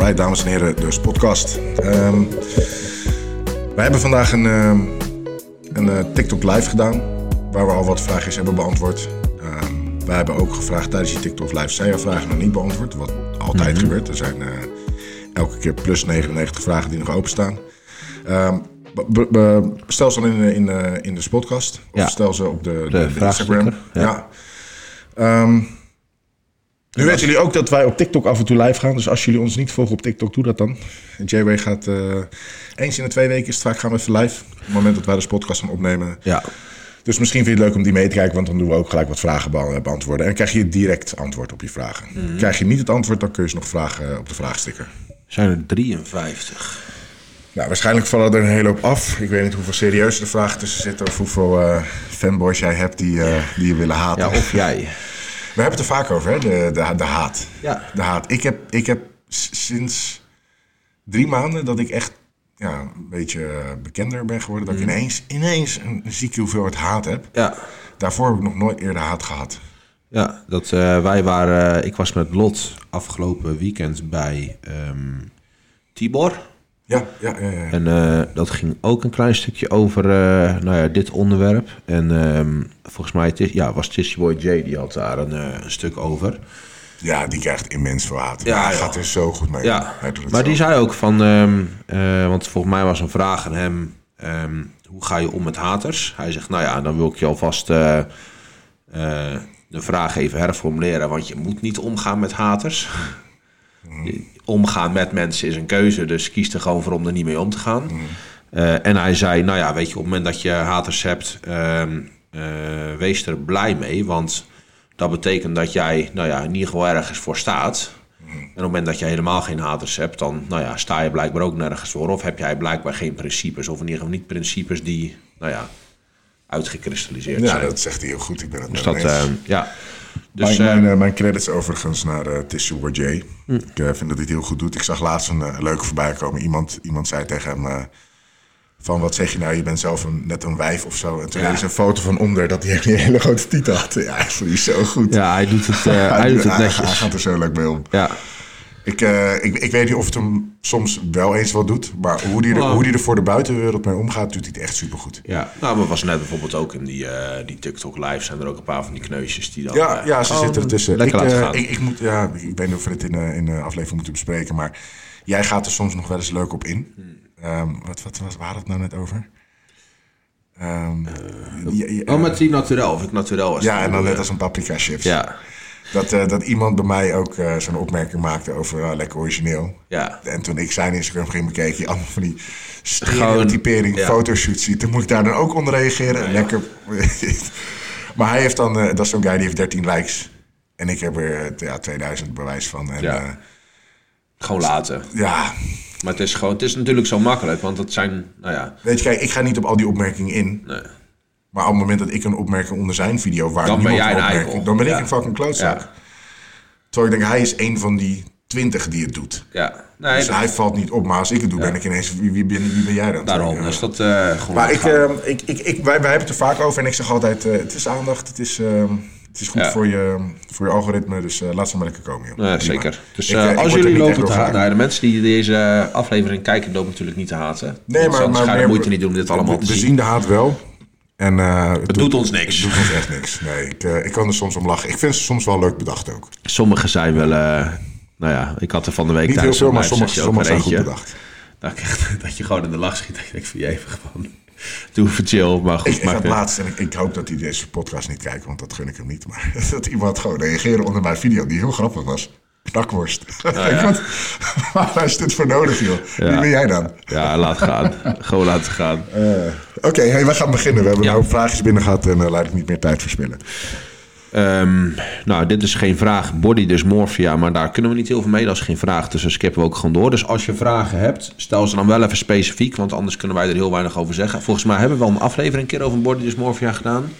Alright, dames en heren, dus podcast. Ehm wij hebben vandaag een, ehm, een eh, TikTok live gedaan, waar we al wat vragen hebben beantwoord. Ehm wij hebben ook gevraagd tijdens die TikTok live, zijn er vragen nog niet beantwoord? Wat altijd gebeurt. Er zijn eh, elke keer plus 99 vragen die nog openstaan. Stel ze dan in, de- in, in de podcast. Of Ja. stel ze op de, de, de Instagram. ja. Ja. Nu weten jullie ook dat wij op TikTok af en toe live gaan. Dus als jullie ons niet volgen op TikTok, doe dat dan. J-Way gaat eh, eens in de twee weken vaak gaan we even live. Op het moment dat wij de podcast gaan opnemen. Ja, Dus misschien vind je het leuk om die mee te kijken, want dan doen we ook gelijk wat vragen be- beantwoorden. En dan krijg je direct antwoord op je vragen. Krijg je niet het antwoord, dan kun je ze nog vragen op de vraagsticker. zijn er 53. Nou, waarschijnlijk vallen er een hele hoop af. Ik weet niet hoeveel serieuze vragen tussen zitten of hoeveel eh, fanboys jij hebt die, eh, die je willen haten. Ja, of jij. We hebben het er vaak over, hè? De, de, de haat. Ja. De haat. Ik heb, ik heb sinds drie maanden dat ik echt ja, een beetje eh, bekender ben geworden. Dat ik ineens, ineens een zieke hoeveelheid haat heb. Ja, Daarvoor heb ik nog nooit eerder haat gehad. ja dat, eh, wij waren, ik was met Lot afgelopen weekend bij ehm, Tibor. Ja, ja, ja. ja. En eh, dat ging ook een klein stukje over eh, nou ja, dit onderwerp. En ehm, volgens mij het is, ja, was Tissy Boy J, die had daar een, eh, een stuk over. Ja, die krijgt immens veel haat. Ja, Ja, hij ja. gaat er zo goed mee. Ja, maar die zei ook van, ehm, eh, want volgens mij was een vraag aan hem, ehm, hoe ga je om met haters? Hij zegt, nou ja, dan wil ik je alvast de vraag even herformuleren, want je moet niet omgaan met haters. Omgaan met mensen is een keuze, dus kies er gewoon voor om er niet mee om te gaan. Eh, en hij zei, nou ja, weet je, op het moment dat je haters hebt, ehm, eh, wees er blij mee, want dat betekent dat jij, nou ja, in ieder geval ergens voor staat. En op het moment dat je helemaal geen haters hebt, dan nou ja, sta je blijkbaar ook nergens voor. Of heb jij blijkbaar geen principes, of in ieder geval niet principes die, nou ja, uitgekristalliseerd Ja, zijn. dat zegt hij heel goed. Ik ben het dus dat, eh, ja. Dus, mijn, mijn, eh, mijn credits overigens naar uh, Tissue J. Ik eh, vind dat hij het heel goed doet. Ik zag laatst een leuke voorbij komen. Iemand, iemand zei tegen hem... van wat zeg je nou, je bent zelf een, net een wijf of zo. En toen Ja. is een foto van onder dat hij een hele grote titel had. Ja, ik vond die zo goed. ja, hij doet het, eh, hij doet het hij netjes. gaat er zo leuk mee om. Ja, Ik, eh, ik, ik weet niet of het hem soms wel eens wat doet. Maar hoe die er, Oh. hoe die er voor de buitenwereld mee omgaat, doet hij het echt supergoed. ja. Nou, maar was net bijvoorbeeld ook in die, eh, die TikTok live zijn er ook een paar van die kneusjes die dan... Ja, eh, ja ze gewoon zitten ertussen. Lekker ik, laten eh, gaan. ik, ik, moet, ja, ik weet niet of we het in, eh, in de aflevering moeten bespreken. Maar jij gaat er soms nog wel eens leuk op in. Hmm. Ehm, wat, wat was, waar het nou net over? Ehm, ja, ja, oh, met die naturel, of ik naturel was. ja, en dan net als een paprika chips. Ja, Dat, eh, dat iemand bij mij ook eh, zo'n opmerking maakte over ah, lekker origineel. ja. En toen ik zijn Instagram ging bekeken, je allemaal van die stereotypering ja. fotoshoots ziet, dan moet ik daar dan ook onder reageren. Lekker. maar hij heeft dan, eh, dat is zo'n guy die heeft 13 likes. En ik heb er eh, ja, 2000 bewijs van. En Ja. Gewoon laten. ja, Maar het is, gewoon, het is natuurlijk zo makkelijk, want het zijn, nou ja, weet je, kijk, ik ga niet op al die opmerkingen in. nee. Maar op het moment dat ik een opmerking onder zijn video waar Dan ben jij een opmerking, eikel. dan ben ik Ja. een fucking klootzak. Ja. Terwijl ik denk, hij is een van die 20 die het doet. Ja, nee, Dus dat- hij valt niet op, maar als ik het doe, ben ik ineens, wie, wie, ben, wie ben jij dan? daarom. Ja. Dus dat eh gewoon Maar ik, laten gaan. eh, ik, ik, ik, wij, wij hebben het er vaak over en ik zeg altijd, eh, het is aandacht, het is, eh, het is goed Ja. voor, je, voor je algoritme, dus eh, laat ze maar lekker komen. Joh. Nee, Prima. zeker. Dus Ik, als jullie lopen te haten, nou, de mensen die deze aflevering kijken, lopen natuurlijk niet te haten. Nee, maar, maar de meer- moeite niet doen om dit allemaal we, te we zien. zien de haat wel. En, eh, het, doet ons niks. Het doet ons echt niks. Nee, ik, eh, ik kan er soms om lachen. Ik vind ze soms wel leuk bedacht ook. Sommige zijn wel, eh, nou ja, ik had er van de week Niet heel tijdens veel, maar sommige, sommige zijn goed bedacht. Dat, ik echt- dat je gewoon in de lach schiet. Dat denkt van je even gewoon, doe even chill. Maar goed, Ik, ik laatst, en ik, ik hoop dat hij deze podcast niet kijkt, want dat gun ik hem niet. Maar dat iemand gewoon reageerde onder mijn video die heel grappig was. Knakworst. Ik wat, waar is dit voor nodig, joh? Wie ben jij dan? Ja, laat gaan. gewoon laten gaan. Eh, Oké, hey, we gaan beginnen. We hebben Ja. hoop vraagjes binnen gehad en uh, laat ik niet meer tijd verspillen. Ehm, nou, dit is geen vraag. Body dysmorphia, maar daar kunnen we niet heel veel mee. Dat is geen vraag, dus dan skippen we ook gewoon door. Dus als je vragen hebt, stel ze dan wel even specifiek, want anders kunnen wij er heel weinig over zeggen. Volgens mij hebben we wel een aflevering een keer over body dysmorphia gedaan.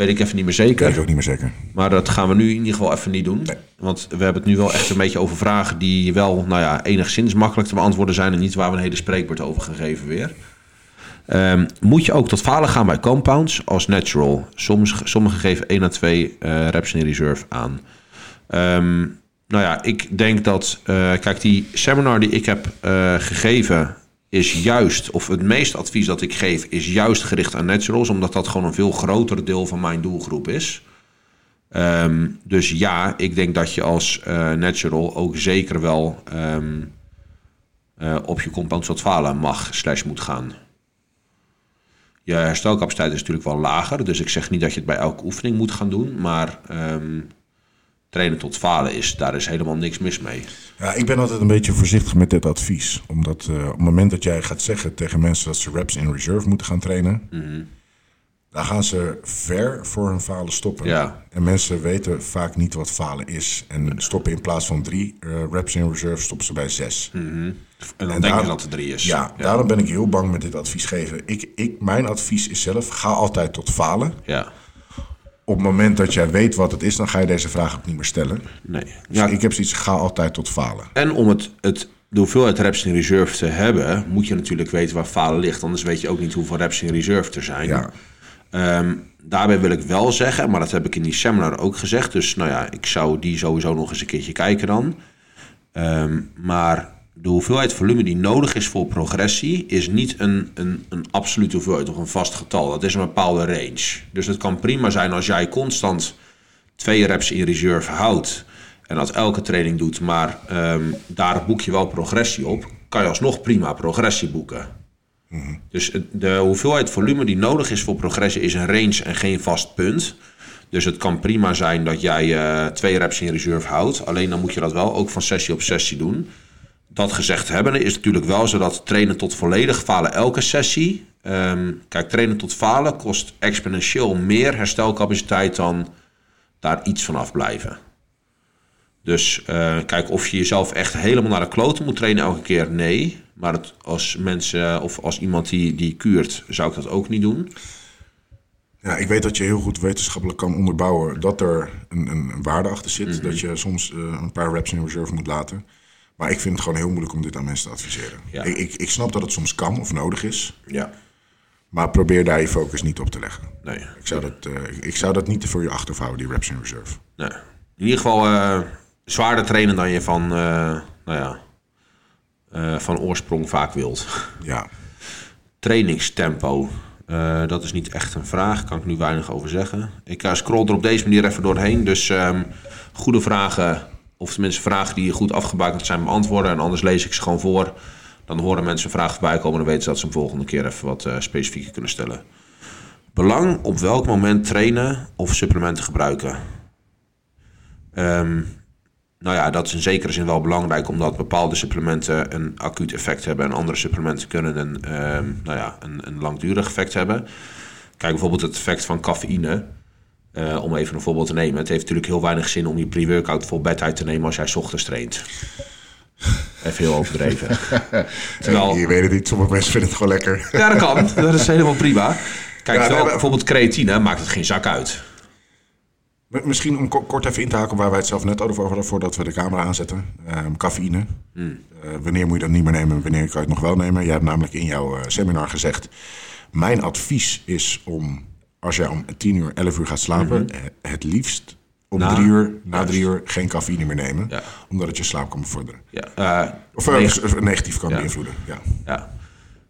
Weet ik even niet meer Ik weet zeker. het ook niet meer zeker. Maar dat gaan we nu in ieder geval even niet doen. Nee. Want we hebben het nu wel echt een beetje over vragen die wel, nou ja, enigszins makkelijk te beantwoorden zijn. En niet waar we een hele spreekwoord over gaan geven weer. Ehm, moet je ook tot falen gaan bij compounds als natural? Soms, sommigen geven 1 à 2 eh, reps in reserve aan. Ehm, nou ja, ik denk dat, eh, kijk, die seminar die ik heb eh, gegeven is juist, of het meeste advies dat ik geef, is juist gericht aan naturals, omdat dat gewoon een veel groter deel van mijn doelgroep is. Ehm, dus ja, ik denk dat je als uh, natural ook zeker wel ehm, op je compound falen mag slash moet gaan. Je herstelcapaciteit is natuurlijk wel lager, dus ik zeg niet dat je het bij elke oefening moet gaan doen, maar um, trainen tot falen is, daar is helemaal niks mis mee. Ja, ik ben altijd een beetje voorzichtig met dit advies. Omdat uh, op het moment dat jij gaat zeggen tegen mensen dat ze reps in reserve moeten gaan trainen, mm dan gaan ze ver voor hun falen stoppen. Ja. En mensen weten vaak niet wat falen is. En stoppen in plaats van drie uh, reps in reserve, stoppen ze bij zes. Mm -hmm. En dan denk je dat het drie is. Ja, ja, daarom ben ik heel bang met dit advies geven. Ik, ik, mijn advies is zelf, ga altijd tot falen. Ja op het moment dat jij weet wat het is, dan ga je deze vraag ook niet meer stellen. Nee. Dus ja. ik heb zoiets, ga altijd tot falen. En om het, het, de hoeveelheid reps in reserve te hebben, moet je natuurlijk weten waar falen ligt. Anders weet je ook niet hoeveel reps in reserve er zijn. Ja. Um, daarbij wil ik wel zeggen, maar dat heb ik in die seminar ook gezegd. Dus nou ja, ik zou die sowieso nog eens een keertje kijken dan. Um, maar de hoeveelheid volume die nodig is voor progressie is niet een, een, een absolute hoeveelheid of een vast getal. Dat is een bepaalde range. Dus het kan prima zijn als jij constant twee reps in reserve houdt en dat elke training doet, maar um, daar boek je wel progressie op, kan je alsnog prima progressie boeken. Mm-hmm. Dus de hoeveelheid volume die nodig is voor progressie is een range en geen vast punt. Dus het kan prima zijn dat jij uh, twee reps in reserve houdt. Alleen dan moet je dat wel ook van sessie op sessie doen dat gezegd hebben, is natuurlijk wel zo dat trainen tot volledig falen elke sessie. Um, kijk, trainen tot falen kost exponentieel meer herstelcapaciteit dan daar iets van afblijven. Dus uh, kijk, of je jezelf echt helemaal naar de kloten moet trainen elke keer, nee. Maar het, als mensen of als iemand die, die kuurt, zou ik dat ook niet doen. Ja, ik weet dat je heel goed wetenschappelijk kan onderbouwen dat er een, een waarde achter zit. Mm -hmm. Dat je soms uh, een paar reps in reserve moet laten. Maar ik vind het gewoon heel moeilijk om dit aan mensen te adviseren. Ja. Ik, ik, ik, snap dat het soms kan of nodig is. Ja. Maar probeer daar je focus niet op te leggen. Nee. Ik zou dat, uh, ik, zou dat niet voor je achterhouden, die reps in reserve. Nee. In ieder geval uh, zwaarder trainen dan je van, uh, nou ja, van oorsprong vaak wilt. Ja. Trainingstempo. dat is niet echt een vraag, kan ik nu weinig over zeggen. Ik scroll er op deze manier even doorheen. Dus um, goede vragen of tenminste vragen die goed afgebakend zijn beantwoorden. En anders lees ik ze gewoon voor. Dan horen mensen vraag voorbij komen. Dan weten ze dat ze hem volgende keer even wat uh, specifieker kunnen stellen. Belang op welk moment trainen of supplementen gebruiken. Um, nou ja, dat is in zekere zin wel belangrijk, omdat bepaalde supplementen een acuut effect hebben en andere supplementen kunnen een, um, nou ja, een, een langdurig effect hebben. Kijk bijvoorbeeld het effect van cafeïne. Uh, om even een voorbeeld te nemen. Het heeft natuurlijk heel weinig zin om je pre-workout vol bed uit te nemen als jij 's ochtends traint. Even heel overdreven. Terwijl, je weet het niet, sommige mensen vinden het gewoon lekker. ja, dat kan. Dat is helemaal prima. Kijk, ja, terwijl, bijvoorbeeld creatine maakt het geen zak uit. Misschien om kort even in te haken waar wij het zelf net over hadden voordat we de camera aanzetten. Um, cafeïne. Hmm. Uh, wanneer moet je dat niet meer nemen? Wanneer kan je het nog wel nemen? Jij hebt namelijk in jouw uh, seminar gezegd... Mijn advies is om als jij om 10 uur, 11 uur gaat slapen, mm -hmm. het liefst om na, drie uur, na juist. drie uur geen cafeïne meer nemen. Ja. Omdat het je slaap kan bevorderen. Ja. Uh, of uh, neg negatief kan ja. beïnvloeden. Ja. ja.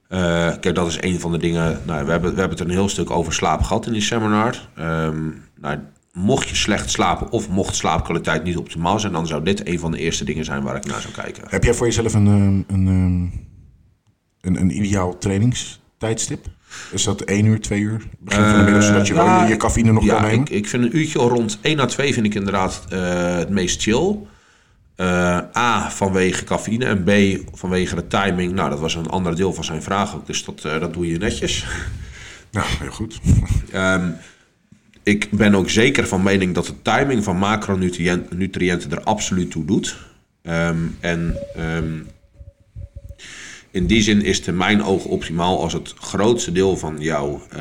Uh, kijk, dat is een van de dingen. Nou, we, hebben, we hebben het een heel stuk over slaap gehad in die seminar. Um, nou, mocht je slecht slapen of mocht slaapkwaliteit niet optimaal zijn, dan zou dit een van de eerste dingen zijn waar ik naar zou kijken. Heb jij voor jezelf een, een, een, een, een ideaal trainingstijdstip? Is dat 1 uur, 2 uur? Begin van de middag, zodat je uh, wel je, je cafeïne nog ja, kan nemen? Ik, ik vind een uurtje rond 1 à 2 vind ik inderdaad uh, het meest chill. Uh, A, vanwege cafeïne en B, vanwege de timing. Nou, dat was een ander deel van zijn vraag ook, dus dat, dat doe je netjes. Nou, heel goed. um, ik ben ook zeker van mening dat de timing van macronutriënten er absoluut toe doet. Um, en... Um, in die zin is het in mijn ogen optimaal als het grootste deel van jouw uh,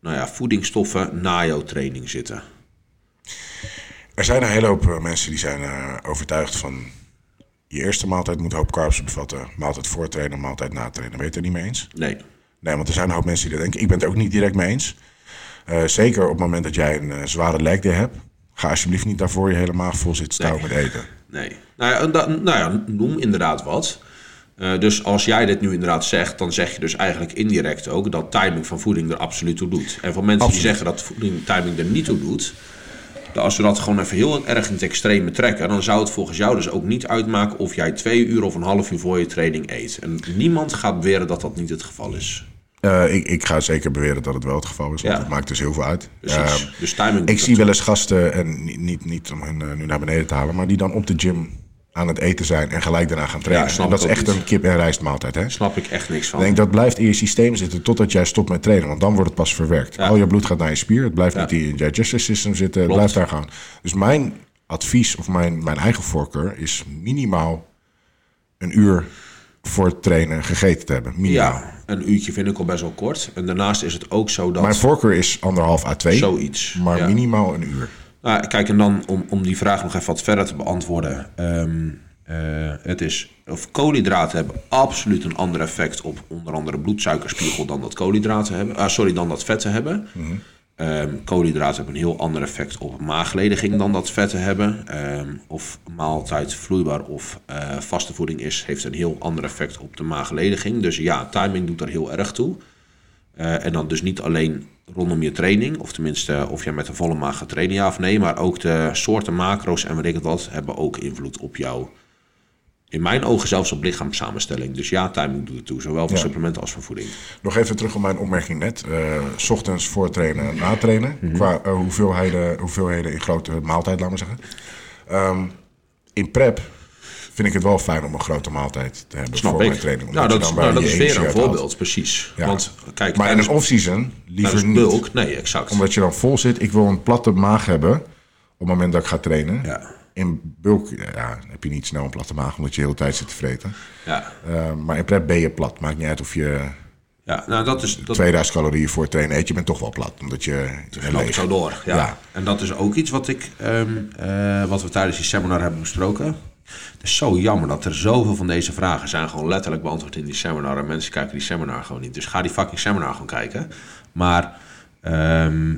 nou ja, voedingsstoffen na jouw training zitten. Er zijn een hele hoop uh, mensen die zijn uh, overtuigd van je eerste maaltijd moet een hoop carbs bevatten. Maaltijd voor trainen, maaltijd na trainen. Ben je het er niet mee eens? Nee. Nee, want er zijn een hoop mensen die dat denken. Ik ben het ook niet direct mee eens. zeker op het moment dat jij een zware day hebt. Ga alsjeblieft niet daarvoor je hele maag vol zitten stouwen nee. met eten. Nee. Nou ja, nou ja noem inderdaad wat. Eh, dus als jij dit nu inderdaad zegt, dan zeg je dus eigenlijk indirect ook dat timing van voeding er absoluut toe doet. En voor mensen die zeggen dat voeding, timing er niet toe doet, als we dat gewoon even heel erg in het extreme trekken, dan zou het volgens jou dus ook niet uitmaken of jij twee uur of een half uur voor je training eet. En niemand gaat beweren dat dat niet het geval is. Eh, ik, ik ga zeker beweren dat het wel het geval is, want Ja. het maakt dus heel veel uit. Ehm, dus timing. ik zie wel eens gasten, en niet, niet, niet om hen eh, nu naar beneden te halen, maar die dan op de gym aan het eten zijn en gelijk daarna gaan trainen. en dat is echt niet. een kip- en rijstmaaltijd. Hè? Snap ik echt niks van. Ik denk dat blijft in je systeem zitten totdat jij stopt met trainen. Want dan wordt het pas verwerkt. Ja. Al je bloed gaat naar je spier. Het blijft Ja. niet in je digestive system zitten. Het Klopt. blijft daar gaan. Dus mijn advies of mijn, mijn eigen voorkeur is minimaal een uur voor het trainen gegeten te hebben. Minimaal. ja, een uurtje vind ik al best wel kort. En daarnaast is het ook zo dat Mijn voorkeur is anderhalf à twee. zoiets. Maar ja. minimaal een uur. Nou, kijk, en dan om, om die vraag nog even wat verder te beantwoorden. Ehm, eh, het is, of koolhydraten hebben absoluut een ander effect op onder andere bloedsuikerspiegel dan dat koolhydraten hebben. Ah, sorry, dan dat vetten hebben. Ehm, koolhydraten hebben een heel ander effect op maaglediging dan dat vetten hebben. Ehm, of maaltijd vloeibaar of eh, vaste voeding is, heeft een heel ander effect op de maaglediging. Dus ja, timing doet er heel erg toe. Eh, en dan dus niet alleen rondom je training, of tenminste of jij met een volle maag gaat trainen, ja of nee, maar ook de soorten macro's en weet ik het wat, hebben ook invloed op jou. In mijn ogen zelfs op lichaamssamenstelling. Dus ja, timing doet het toe, zowel voor Ja. supplementen als voor voeding. Nog even terug op mijn opmerking net. Eh, s ochtends voor trainen en na trainen. Mhm. Qua eh, hoeveelheden, hoeveelheden in grote maaltijd, laten we zeggen. Ehm, in prep vind ik het wel fijn om een grote maaltijd te hebben Snap voor ik. mijn training. nou, omdat dat, is- nou, dat is weer een voorbeeld, precies. Ja. Want kijk, Maar in een off-season liever tijdens niet. bulk, nee, exact. Omdat je dan vol zit. Ik wil een platte maag hebben op het moment dat ik ga trainen. Ja, In bulk ja, heb je niet snel een platte maag omdat je de hele tijd zit te vreten. ja, Eh, maar in prep ben je plat. Maakt niet uit of je ja, nou dat is... Dat, 2000 calorieën voor het trainen eet. Je bent toch wel plat. Omdat je je loop ik leeg- zo door. Ja. Ja. En dat is ook iets wat, ik, ehm, eh, wat we tijdens die seminar hebben besproken. Het is zo jammer dat er zoveel van deze vragen zijn gewoon letterlijk beantwoord in die seminar. En mensen kijken die seminar gewoon niet. Dus ga die fucking seminar gewoon kijken. Maar ehm,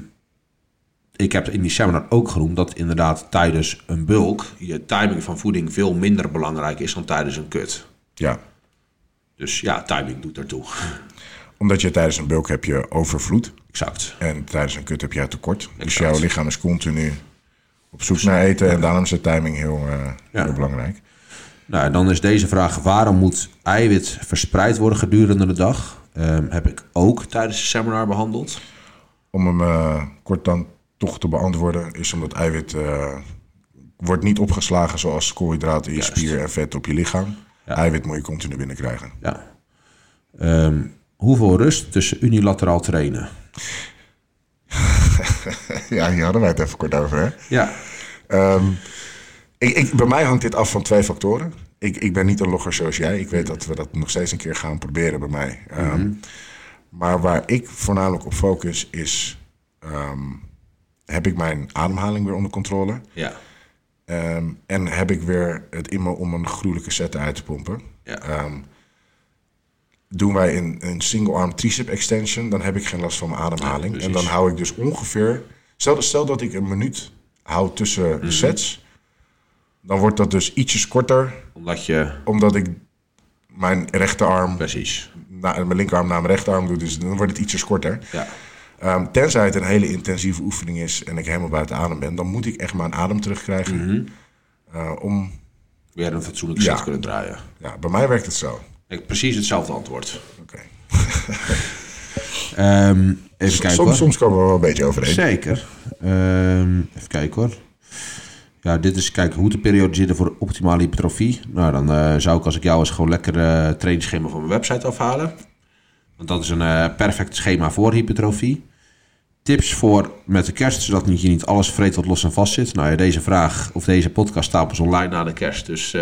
ik heb in die seminar ook genoemd dat inderdaad tijdens een bulk je timing van voeding veel minder belangrijk is dan tijdens een kut. Ja. Dus ja, timing doet ertoe. Omdat je tijdens een bulk heb je overvloed. Exact. En tijdens een kut heb je tekort. Dus jouw lichaam is continu op zoek naar eten. En daarom is de timing heel, eh, Ja. heel belangrijk. Nou, en dan is deze vraag: waarom moet eiwit verspreid worden gedurende de dag? Ehm, heb ik ook tijdens de seminar behandeld. Om hem eh, kort dan toch te beantwoorden, is omdat eiwit eh, wordt niet opgeslagen zoals koolhydraten in je Juist. spier en vet op je lichaam. Eiwit moet je continu binnenkrijgen. Ja. Ehm, hoeveel rust tussen unilateraal trainen? ja, hier hadden wij het even kort over. Hè? Ja, Ehm, ik, ik, bij mij hangt dit af van twee factoren. Ik, ik ben niet een logger zoals jij. Ik weet dat we dat nog steeds een keer gaan proberen bij mij. Ehm, Maar waar ik voornamelijk op focus is... ehm, heb ik mijn ademhaling weer onder controle? ja, en heb ik weer het in me om een gruwelijke set uit te pompen? ja. Doen wij een, een single arm tricep extension, dan heb ik geen last van mijn ademhaling. Ja, en dan hou ik dus ongeveer. Stel, stel dat ik een minuut hou tussen Mhm. de sets, dan wordt dat dus ietsjes korter, Omdat je. omdat ik mijn rechterarm, Precies. na, mijn linkerarm naar mijn rechterarm doe, dus dan wordt het ietsjes korter. Ja, Ehm, tenzij het een hele intensieve oefening is en ik helemaal buiten adem ben, dan moet ik echt mijn adem terugkrijgen. Mhm. Eh, om, weer een fatsoenlijk Ja. set kunnen draaien. ja, bij mij werkt het zo. Ik, precies hetzelfde antwoord. Oké. Ehm, even kijken hoor. Soms, soms komen we wel een beetje overeen. Zeker. Ehm, even kijken hoor. Ja, dit is kijken hoe de periode zitten voor optimale hypertrofie. Nou, dan eh, zou ik als ik jou eens gewoon lekker eh trainingsschema van mijn website afhalen. Want dat is een eh, perfect schema voor hypertrofie. Tips voor met de kerst, zodat je niet alles vreet wat los en vast zit. Nou ja, deze vraag of deze podcast staat pas online na de kerst. Dus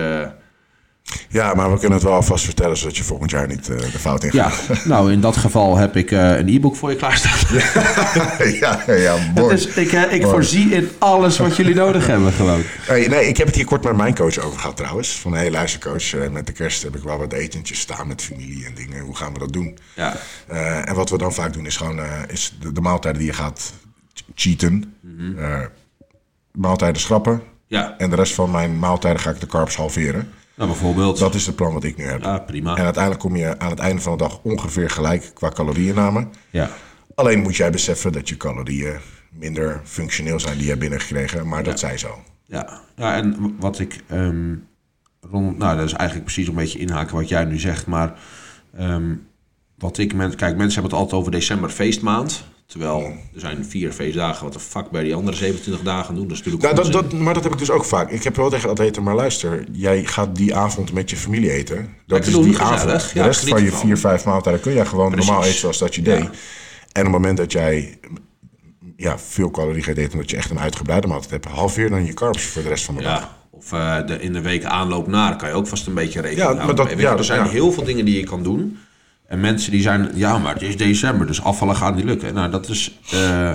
Ja, maar we kunnen het wel alvast vertellen, zodat je volgend jaar niet eh, de fout in ja, gaat. nou in dat geval heb ik eh, een e-book voor je klaarstaan. Ja, ja, ja, mooi. Dus ik, eh, ik Mooi. voorzie in alles wat jullie nodig hebben gewoon. Hey, nee, ik heb het hier kort met mijn coach over gehad trouwens. Van, hé, hey, luister coach, eh, met de kerst heb ik wel wat etentjes staan met familie en dingen. Hoe gaan we dat doen? Ja, en wat we dan vaak doen is gewoon is de, de maaltijden die je gaat ch- cheaten. Mhm. maaltijden schrappen. Ja, En de rest van mijn maaltijden ga ik de carbs halveren. Nou bijvoorbeeld. Dat is het plan wat ik nu heb. Ja, prima. En uiteindelijk kom je aan het einde van de dag ongeveer gelijk qua calorieënname. Ja. Alleen moet jij beseffen dat je calorieën minder functioneel zijn die je hebt binnengekregen. Maar dat zij zo. Ja, ja en wat ik ehm, rond, nou, dat is eigenlijk precies een beetje inhaken wat jij nu zegt, maar ehm, wat ik mensen, kijk, mensen hebben het altijd over december feestmaand, terwijl er zijn vier feestdagen. Wat de fuck bij die andere 27 dagen doen? Dat is natuurlijk. Nou, dat, dat, maar dat heb ik dus ook vaak. Ik heb wel tegen atleten, maar luister, jij gaat die avond met je familie eten. Dat is die avond. De rest van je vier, vijf maaltijden kun jij gewoon Precies. normaal eten zoals dat je deed. Ja. En op het moment dat jij ja, veel calorieën gaat eten, omdat je echt een uitgebreide maaltijd hebt, halveer dan je carbs voor de rest van de dag. Of eh, de, in de week aanloop naar kan je ook vast een beetje rekenen Ja, maar houden. dat- je, ja, er zijn heel veel dingen die je kan doen. En mensen die zijn, ja, maar het is december, dus afvallen gaat niet lukken. Nou, dat is eh,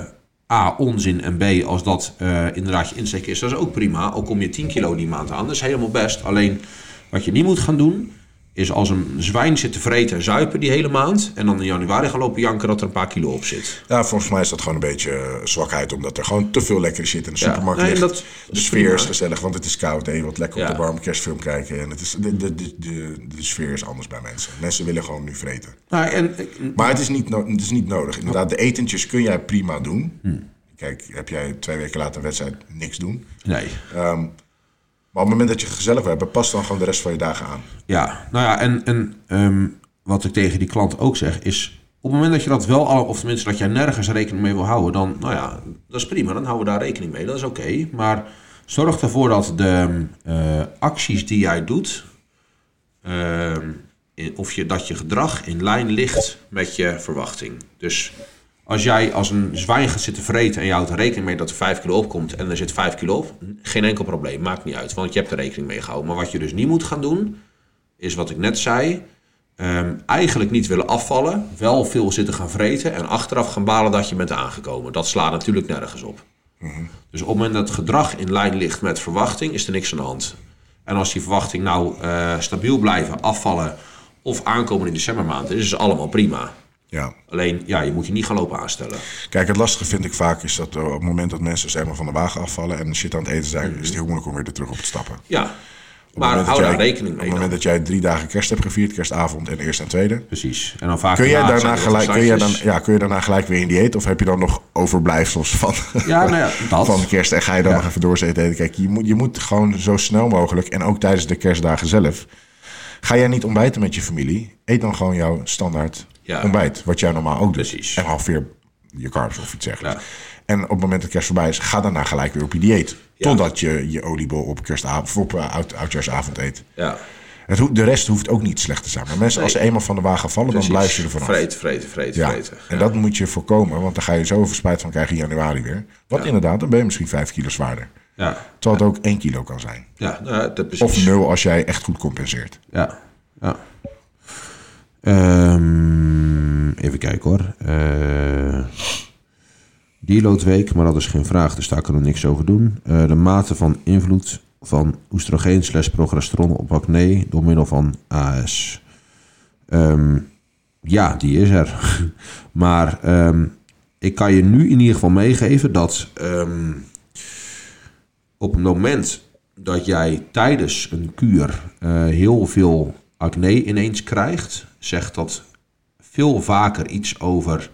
A, onzin. En B, als dat eh, inderdaad je insteek is, dat is ook prima. Ook kom je 10 kilo die maand aan, dat is helemaal best. Alleen, wat je niet moet gaan doen, is als een zwijn zit te vreten en zuipen die hele maand. En dan in januari gaan lopen janken dat er een paar kilo op zit. Ja, volgens mij is dat gewoon een beetje eh, zwakheid, omdat er gewoon te veel lekker shit in de Ja, supermarkt nee, dat de sfeer prima. is gezellig, want het is koud en je wilt lekker op de warme kerstfilm kijken. En het is, de, de, de, de, de sfeer is anders bij mensen. Mensen willen gewoon nu vreten. Nou, en, Maar het is niet, no- het is niet nodig. Inderdaad, de etentjes kun jij prima doen. Hm. Kijk, heb jij twee weken later een wedstrijd niks doen. nee. Maar op het moment dat je gezellig wil hebben, pas dan gewoon de rest van je dagen aan. Ja, nou ja, en, en ehm, wat ik tegen die klant ook zeg is... op het moment dat je dat wel al, of tenminste dat jij nergens rekening mee wil houden... dan, nou ja, dat is prima, dan houden we daar rekening mee, dat is oké. Maar zorg ervoor dat de eh, acties die jij doet... ehm, of je, dat je gedrag in lijn ligt met je verwachting. Dus als jij als een zwijn gaat zitten vreten en je houdt er rekening mee dat er 5 kilo opkomt en er zit 5 kilo op, geen enkel probleem, maakt niet uit, want je hebt er rekening mee gehouden. Maar wat je dus niet moet gaan doen, is wat ik net zei, ehm, eigenlijk niet willen afvallen, wel veel zitten gaan vreten en achteraf gaan balen dat je bent aangekomen. Dat slaat natuurlijk nergens op. Dus op het moment dat het gedrag in lijn ligt met verwachting, is er niks aan de hand. En als die verwachting nou eh, stabiel blijven, afvallen of aankomen in decembermaand, is het allemaal prima. Ja. Alleen, ja, je moet je niet gaan lopen aanstellen. Kijk, het lastige vind ik vaak is dat eh, op het moment dat mensen zeg maar, van de wagen afvallen en shit aan het eten zijn, is het heel moeilijk om weer er terug op te stappen. Ja, Op maar hou daar rekening Op mee het moment dan. dat jij drie dagen kerst hebt gevierd, kerstavond en eerste en tweede, Precies. En dan vaak kun jij daarna gelijk, kun jij dan, ja, kun je daarna gelijk weer in dieet? Of heb je dan nog overblijfsels van, Ja, nou ja, dat. van kerst en ga je dan nog even doorzeten eten? Kijk, je moet, je moet gewoon zo snel mogelijk en ook tijdens de kerstdagen zelf. Ga jij niet ontbijten met je familie? Eet dan gewoon jouw standaard Ja. ontbijt, wat jij normaal ook doet. Precies. En halveer je carbs of iets dergelijks. Ja. En op het moment dat kerst voorbij is, ga daarna gelijk weer op je dieet. Totdat je je oliebol op kerstavond op uh, oud, oudjaarsavond eet. Ja, Het, de rest hoeft ook niet slecht te zijn. Maar mensen, als ze eenmaal van de wagen vallen, precies. dan blijf je er vanaf. Vreten, vreten, vreten, Ja, vreten. en dat moet je voorkomen, want dan ga je zoveel spijt van krijgen in januari weer. Want inderdaad, dan ben je misschien 5 kilo zwaarder. Ja, Terwijl het ook 1 kilo kan zijn. ja nou, dat. Of 0 als jij echt goed compenseert. Ja, ja. Ehm, even kijken hoor. Eh Deloadweek, maar dat is geen vraag, dus daar kunnen we niks over doen. Eh, de mate van invloed van oestrogeen slash progesteron op acne door middel van AS. Ehm, ja, die is er. maar ehm, ik kan je nu in ieder geval meegeven dat op het moment dat jij tijdens een kuur eh, heel veel acne ineens krijgt, zegt dat veel vaker iets over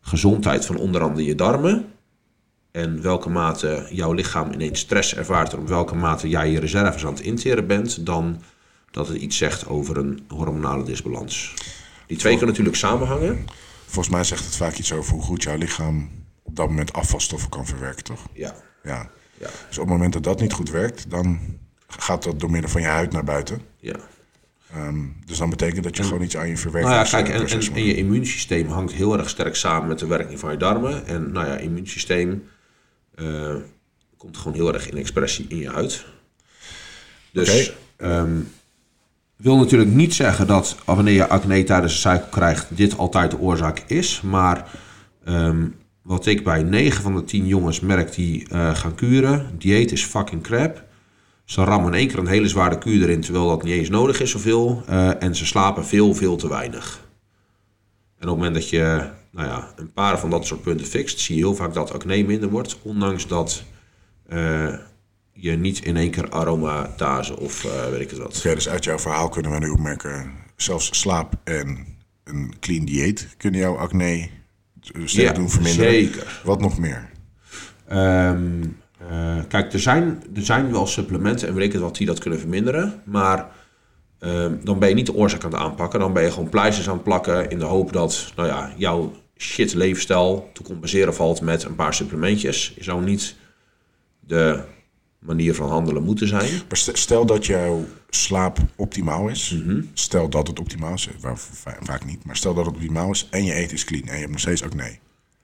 gezondheid van onder andere je darmen. En welke mate jouw lichaam ineens stress ervaart en op welke mate jij je reserves aan het interen bent, dan dat het iets zegt over een hormonale disbalans. Die twee kunnen natuurlijk samenhangen. Volgens mij zegt het vaak iets over hoe goed jouw lichaam op dat moment afvalstoffen kan verwerken, toch? Ja, Ja. ja, Dus op het moment dat dat niet goed werkt, dan gaat dat door middel van je huid naar buiten. ja. Ehm, dus dan betekent dat je gewoon iets aan je Nou ja, verwerking kijk, en, en, en je immuunsysteem hangt heel erg sterk samen met de werking van je darmen. En nou ja, immuunsysteem eh, komt gewoon heel erg in expressie in je huid. Dus Oké. ehm, wil natuurlijk niet zeggen dat wanneer je acne tijdens de cycle krijgt, dit altijd de oorzaak is. Maar ehm, wat ik bij 9 van de 10 jongens merk die eh, gaan kuren, dieet is fucking crap. Ze rammen in één keer een hele zware kuur erin, terwijl dat niet eens nodig is zoveel. Eh, en ze slapen veel, veel te weinig. En op het moment dat je nou ja, een paar van dat soort punten fixt, zie je heel vaak dat acne minder wordt. Ondanks dat eh, je niet in één keer aromatase of uh, weet ik het wat. Oké, dus uit jouw verhaal kunnen we nu opmerken... zelfs slaap en een clean dieet kunnen jouw acne sterk ja, doen verminderen. zeker. Wat nog meer? Um, uh, kijk, er zijn, er zijn wel supplementen en weet ik wat die dat kunnen verminderen. Maar um, dan ben je niet de oorzaak aan het aanpakken. Dan ben je gewoon pleisters aan het plakken in de hoop dat nou ja, jouw shit leefstijl te compenseren valt met een paar supplementjes. Je zou niet de manier van handelen moeten zijn. Maar stel dat jouw slaap optimaal is. Stel dat het optimaal is, waar, vaak niet. Maar stel dat het optimaal is en je eten is clean en je hebt nog steeds acne.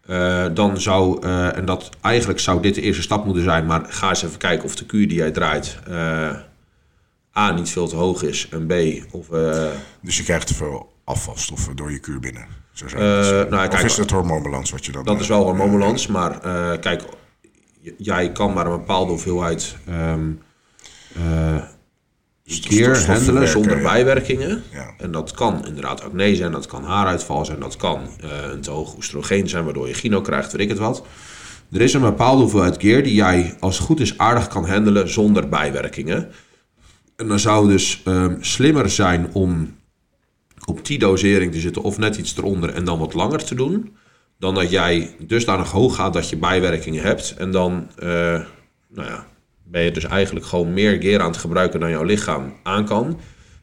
Uh, dan zou, uh, en dat eigenlijk zou dit de eerste stap moeten zijn, maar ga eens even kijken of de kuur die jij draait uh, A niet veel te hoog is en B of... dus je krijgt te veel afvalstoffen door je kuur binnen? Zo nou, of kijk, is het hormoonbalans wat je dan... Dat is wel hormoonbalans, maar kijk, jij kan maar een bepaalde hoeveelheid um, uh, keer handelen zonder bijwerkingen. Ja. En dat kan inderdaad acne zijn, dat kan haaruitval zijn, dat kan uh, een te hoog oestrogeen zijn, waardoor je gyno krijgt, weet ik het wat. Er is een bepaalde hoeveelheid keer die jij als het goed is aardig kan handelen zonder bijwerkingen. En dan zou het dus um, slimmer zijn om op die dosering te zitten of net iets eronder en dan wat langer te doen dan dat jij dusdanig hoog gaat dat je bijwerkingen hebt. En dan uh, nou ja, ben je dus eigenlijk gewoon meer gear aan het gebruiken dan jouw lichaam aan kan.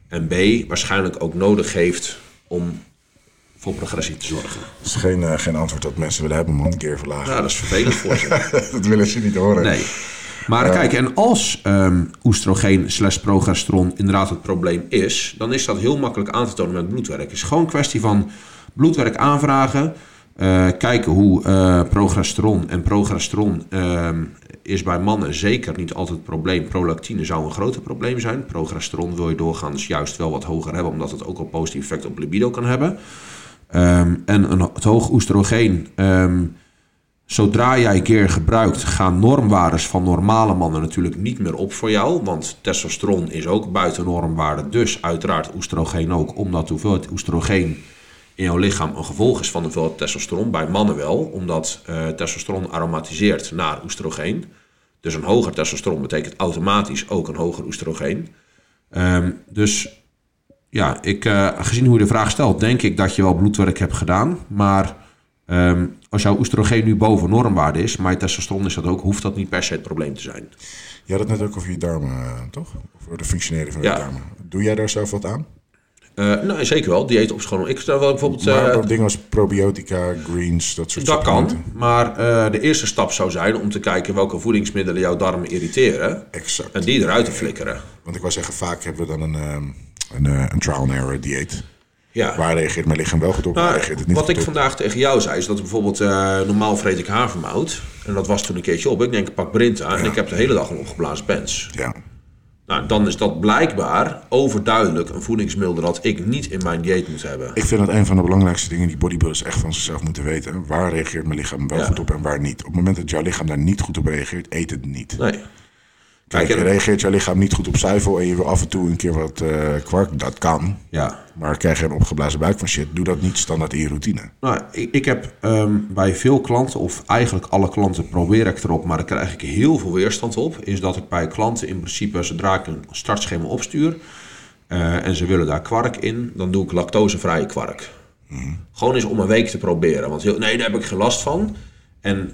En B, waarschijnlijk ook nodig heeft om voor progressie te zorgen. Dat is geen, uh, geen antwoord dat mensen willen hebben, man. Gear verlagen. Ja, dat is vervelend voor ze. dat willen ze niet horen. Nee. Maar uh, kijk, en als um, oestrogeen slash progesteron inderdaad het probleem is... dan is dat heel makkelijk aan te tonen met bloedwerk. Het is gewoon een kwestie van bloedwerk aanvragen... Uh, kijken hoe uh, progesteron en progesteron uh, is bij mannen zeker niet altijd het probleem. Prolactine zou een groter probleem zijn. Progesteron wil je doorgaans juist wel wat hoger hebben, omdat het ook een positief effect op libido kan hebben. Um, en een, het hoog oestrogeen, um, zodra jij een keer gebruikt, gaan normwaardes van normale mannen natuurlijk niet meer op voor jou. Want testosteron is ook buiten normwaarde, dus uiteraard oestrogeen ook, omdat hoeveel oestrogeen in jouw lichaam een gevolg is van de hoeveelheid testosteron. Bij mannen wel, omdat uh, testosteron aromatiseert naar oestrogeen. Dus een hoger testosteron betekent automatisch ook een hoger oestrogeen. Um, dus ja, ik, uh, gezien hoe je de vraag stelt, denk ik dat je wel bloedwerk hebt gedaan. Maar um, als jouw oestrogeen nu boven normwaarde is, maar je testosteron is dat ook, hoeft dat niet per se het probleem te zijn. Je had het net ook over je darmen, uh, toch? Over de functionering van je ja. darmen. Doe jij daar zelf wat aan? Uh, nou, zeker wel. Dieet op schoon. Ik stel wel bijvoorbeeld... Maar uh, dingen als probiotica, greens, dat soort Dat kan, maar uh, de eerste stap zou zijn om te kijken welke voedingsmiddelen jouw darmen irriteren. Exact. En die eruit te flikkeren. Want ik wou zeggen, vaak hebben we dan een, een, een trial and error dieet. Ja. Waar reageert mijn lichaam wel goed op, nou, waar reageert het niet Wat ik op. vandaag tegen jou zei, is dat bijvoorbeeld normaal vreet ik havermout. En dat was toen een keertje op. Ik denk, ik pak Brinta ja. en ik heb de hele dag een opgeblazen pens. Ja. Nou, dan is dat blijkbaar overduidelijk een voedingsmiddel dat ik niet in mijn dieet moet hebben. Ik vind dat een van de belangrijkste dingen die bodybuilders echt van zichzelf moeten weten. Waar reageert mijn lichaam wel ja. goed op en waar niet? Op het moment dat jouw lichaam daar niet goed op reageert, eet het niet. Nee. Kijk, Kijk reageert jouw lichaam niet goed op zuivel en je wil af en toe een keer wat uh, kwark, dat kan. Ja. Maar krijg je een opgeblazen buik van shit, doe dat niet standaard in je routine. Nou, ik, ik heb um, bij veel klanten, of eigenlijk alle klanten, probeer ik erop, maar daar krijg ik heel veel weerstand op. Is dat ik bij klanten in principe, zodra ik een startschema opstuur uh, en ze willen daar kwark in, dan doe ik lactosevrije kwark. Mm. Gewoon eens om een week te proberen. Want heel, nee, daar heb ik geen last van. En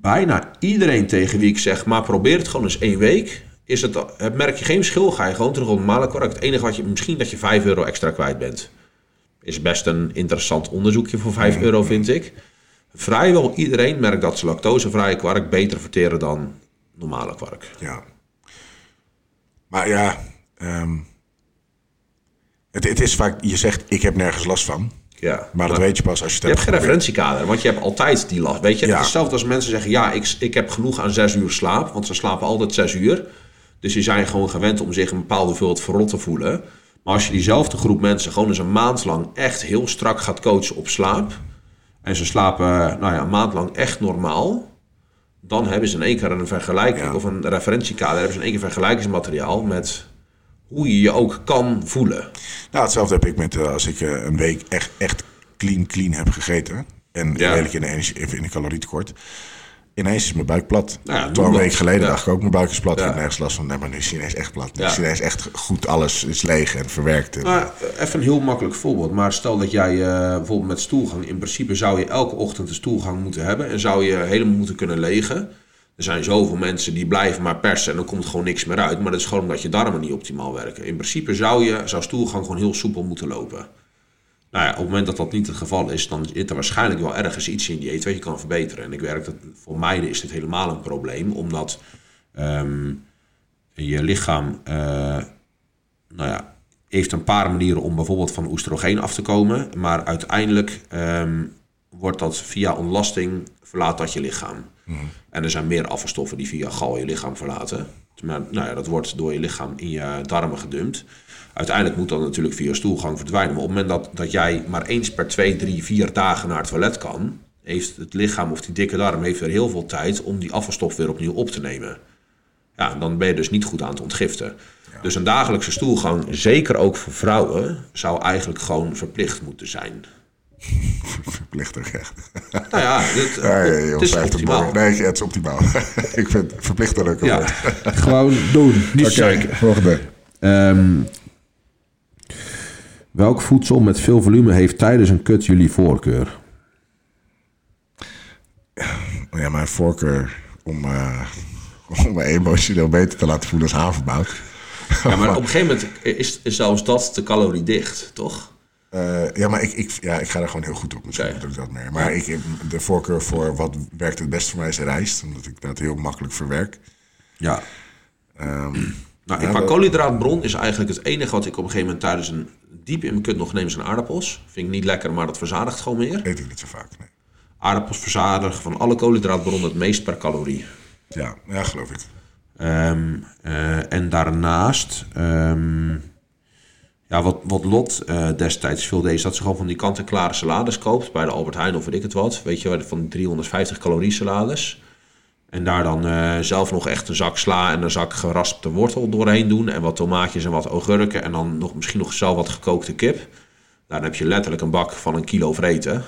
bijna iedereen tegen wie ik zeg, maar probeer het gewoon eens één week. Is het, merk je geen verschil, ga je gewoon terug op normale kwark. Het enige wat je, misschien dat je 5 euro extra kwijt bent. Is best een interessant onderzoekje voor 5 euro, vind ik. Vrijwel iedereen merkt dat ze lactosevrije kwark beter verteren dan normale kwark. Ja. Maar ja, um, het, het is vaak, je zegt ik heb nergens last van. Ja, maar, maar dat weet je pas als je het Je hebt geen referentiekader, want je hebt altijd die last. Weet je, ja. het is hetzelfde als mensen zeggen: ja, ik, ik heb genoeg aan zes uur slaap, want ze slapen altijd zes uur. Dus die zijn gewoon gewend om zich een bepaalde hoeveelheid verrot te voelen. Maar als je diezelfde groep mensen gewoon eens een maand lang echt heel strak gaat coachen op slaap. En ze slapen nou ja, een maand lang echt normaal. Dan hebben ze in één keer een vergelijking ja. of een referentiekader. hebben ze in één keer vergelijkingsmateriaal met hoe je je ook kan voelen. Nou, hetzelfde heb ik met uh, als ik uh, een week echt, echt clean, clean heb gegeten. En ja. redelijk in de, energie, even in de calorietekort. ineens is mijn buik plat. Nou Toen een week geleden Ja. dacht ik ook, mijn buik is plat. Ik heb nergens last van. Nee, maar nu is hij ineens echt plat. Nu is ineens echt goed, alles is leeg en verwerkt. En- Nou, even een heel makkelijk voorbeeld. Maar stel dat jij eh, bijvoorbeeld met stoelgang... In principe zou je elke ochtend een stoelgang moeten hebben. En zou je helemaal moeten kunnen legen. Er zijn zoveel mensen die blijven maar persen. En dan komt gewoon niks meer uit. Maar dat is gewoon omdat je darmen niet optimaal werken. In principe zou, je, zou stoelgang gewoon heel soepel moeten lopen. Nou ja, op het moment dat dat niet het geval is... dan zit er waarschijnlijk wel ergens iets in die eten wat je kan verbeteren. En ik werk dat... Voor mij is dit helemaal een probleem. Omdat ehm, je lichaam... eh, nou ja, heeft een paar manieren om bijvoorbeeld van oestrogeen af te komen. Maar uiteindelijk ehm, wordt dat via ontlasting verlaat dat je lichaam. En er zijn meer afvalstoffen die via gal je lichaam verlaten. Maar nou ja, dat wordt door je lichaam in je darmen gedumpt. Uiteindelijk moet dat natuurlijk via stoelgang verdwijnen. Maar op het moment dat, dat jij maar eens per twee, drie, vier dagen naar het toilet kan... heeft het lichaam of die dikke darm heeft er heel veel tijd om die afvalstof weer opnieuw op te nemen. Ja, dan ben je dus niet goed aan het ontgiften. Dus een dagelijkse stoelgang, zeker ook voor vrouwen, zou eigenlijk gewoon verplicht moeten zijn. Verplichtig, echt. Nou ja, dit, Ja, ja, het is optimaal. Nee, het is optimaal. ik vind verplicht een leuke Ja, gewoon doen. Niet zeiken. volgende. Ehm, welk voedsel met veel volume heeft tijdens een kut jullie voorkeur? Oh ja, mijn voorkeur om, eh, om me emotioneel beter te laten voelen als havermout. Ja, maar op een gegeven moment is, is zelfs dat te caloriedicht, toch? Eh, ja, maar ik, ik, ja, ik ga daar gewoon heel goed op. Misschien doe ik dat meer. Maar ik, de voorkeur voor wat werkt het best voor mij is rijst. Omdat ik dat heel makkelijk verwerk. Ja. Ehm, Nou, Ja, qua dat- koolhydraatbron is eigenlijk het enige wat ik op een gegeven moment tijdens een diep in mijn kut nog neem, zijn aardappels. Vind ik niet lekker, maar dat verzadigt gewoon meer. eet ik niet zo vaak. Nee. Aardappels verzadigen van alle koolhydraatbronnen het meest per calorie. Ja, ja, geloof ik. Ehm, eh, en daarnaast, ehm, ja, wat, wat Lot eh, destijds veel deed, is dat ze gewoon van die kant-en-klare salades koopt bij de Albert Heijn of weet ik het wat. Weet je, van die 350 calorie salades. En daar dan eh, zelf nog echt een zak sla en een zak geraspte wortel doorheen doen. En wat tomaatjes en wat augurken. En dan nog, misschien nog zelf wat gekookte kip. Dan heb je letterlijk een bak van een kilo vreten.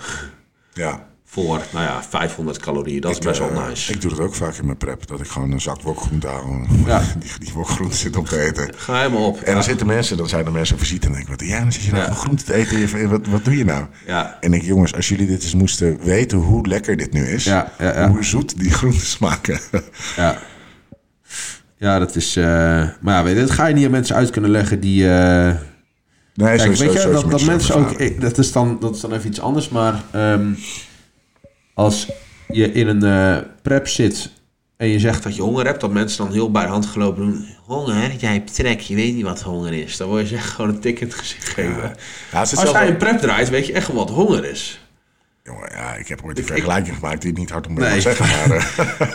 Ja. Voor, nou ja, 500 calorieën. Dat is best wel Eh, nice. Ik doe dat ook vaak in mijn prep. Dat ik gewoon een zak wokgroente haal. Ja. Die, die wokgroente zit op te eten. Ga helemaal op. En dan zitten mensen, dan zijn er mensen op visite en denk ik, wat, ja, dan zit je nou Ja. groente te eten. Wat, wat doe je nou? Ja. En ik, jongens, als jullie dit eens moesten weten hoe lekker dit nu is. Hoe zoet die groenten smaken. Ja. Ja, dat is... eh, maar ja, weet je, dat ga je niet aan mensen uit kunnen leggen die... eh, Nee, Kijk, zo- weet zo- je, zo dat, dat mensen ook... eh, Dat is, dan, dat is dan even iets anders, maar... ehm, als je in een eh, prep zit en je zegt dat je honger hebt... dat mensen dan heel bij de hand gelopen doen... Honger? Jij hebt trek, je weet niet wat honger is. Dan word je echt gewoon een tik in het gezicht. Ja, is Als jij wel- een prep draait, weet je echt wat honger is. Jongen, ja, ik heb ooit een vergelijking gemaakt die ik niet hard om Nee. te zeggen. Maar,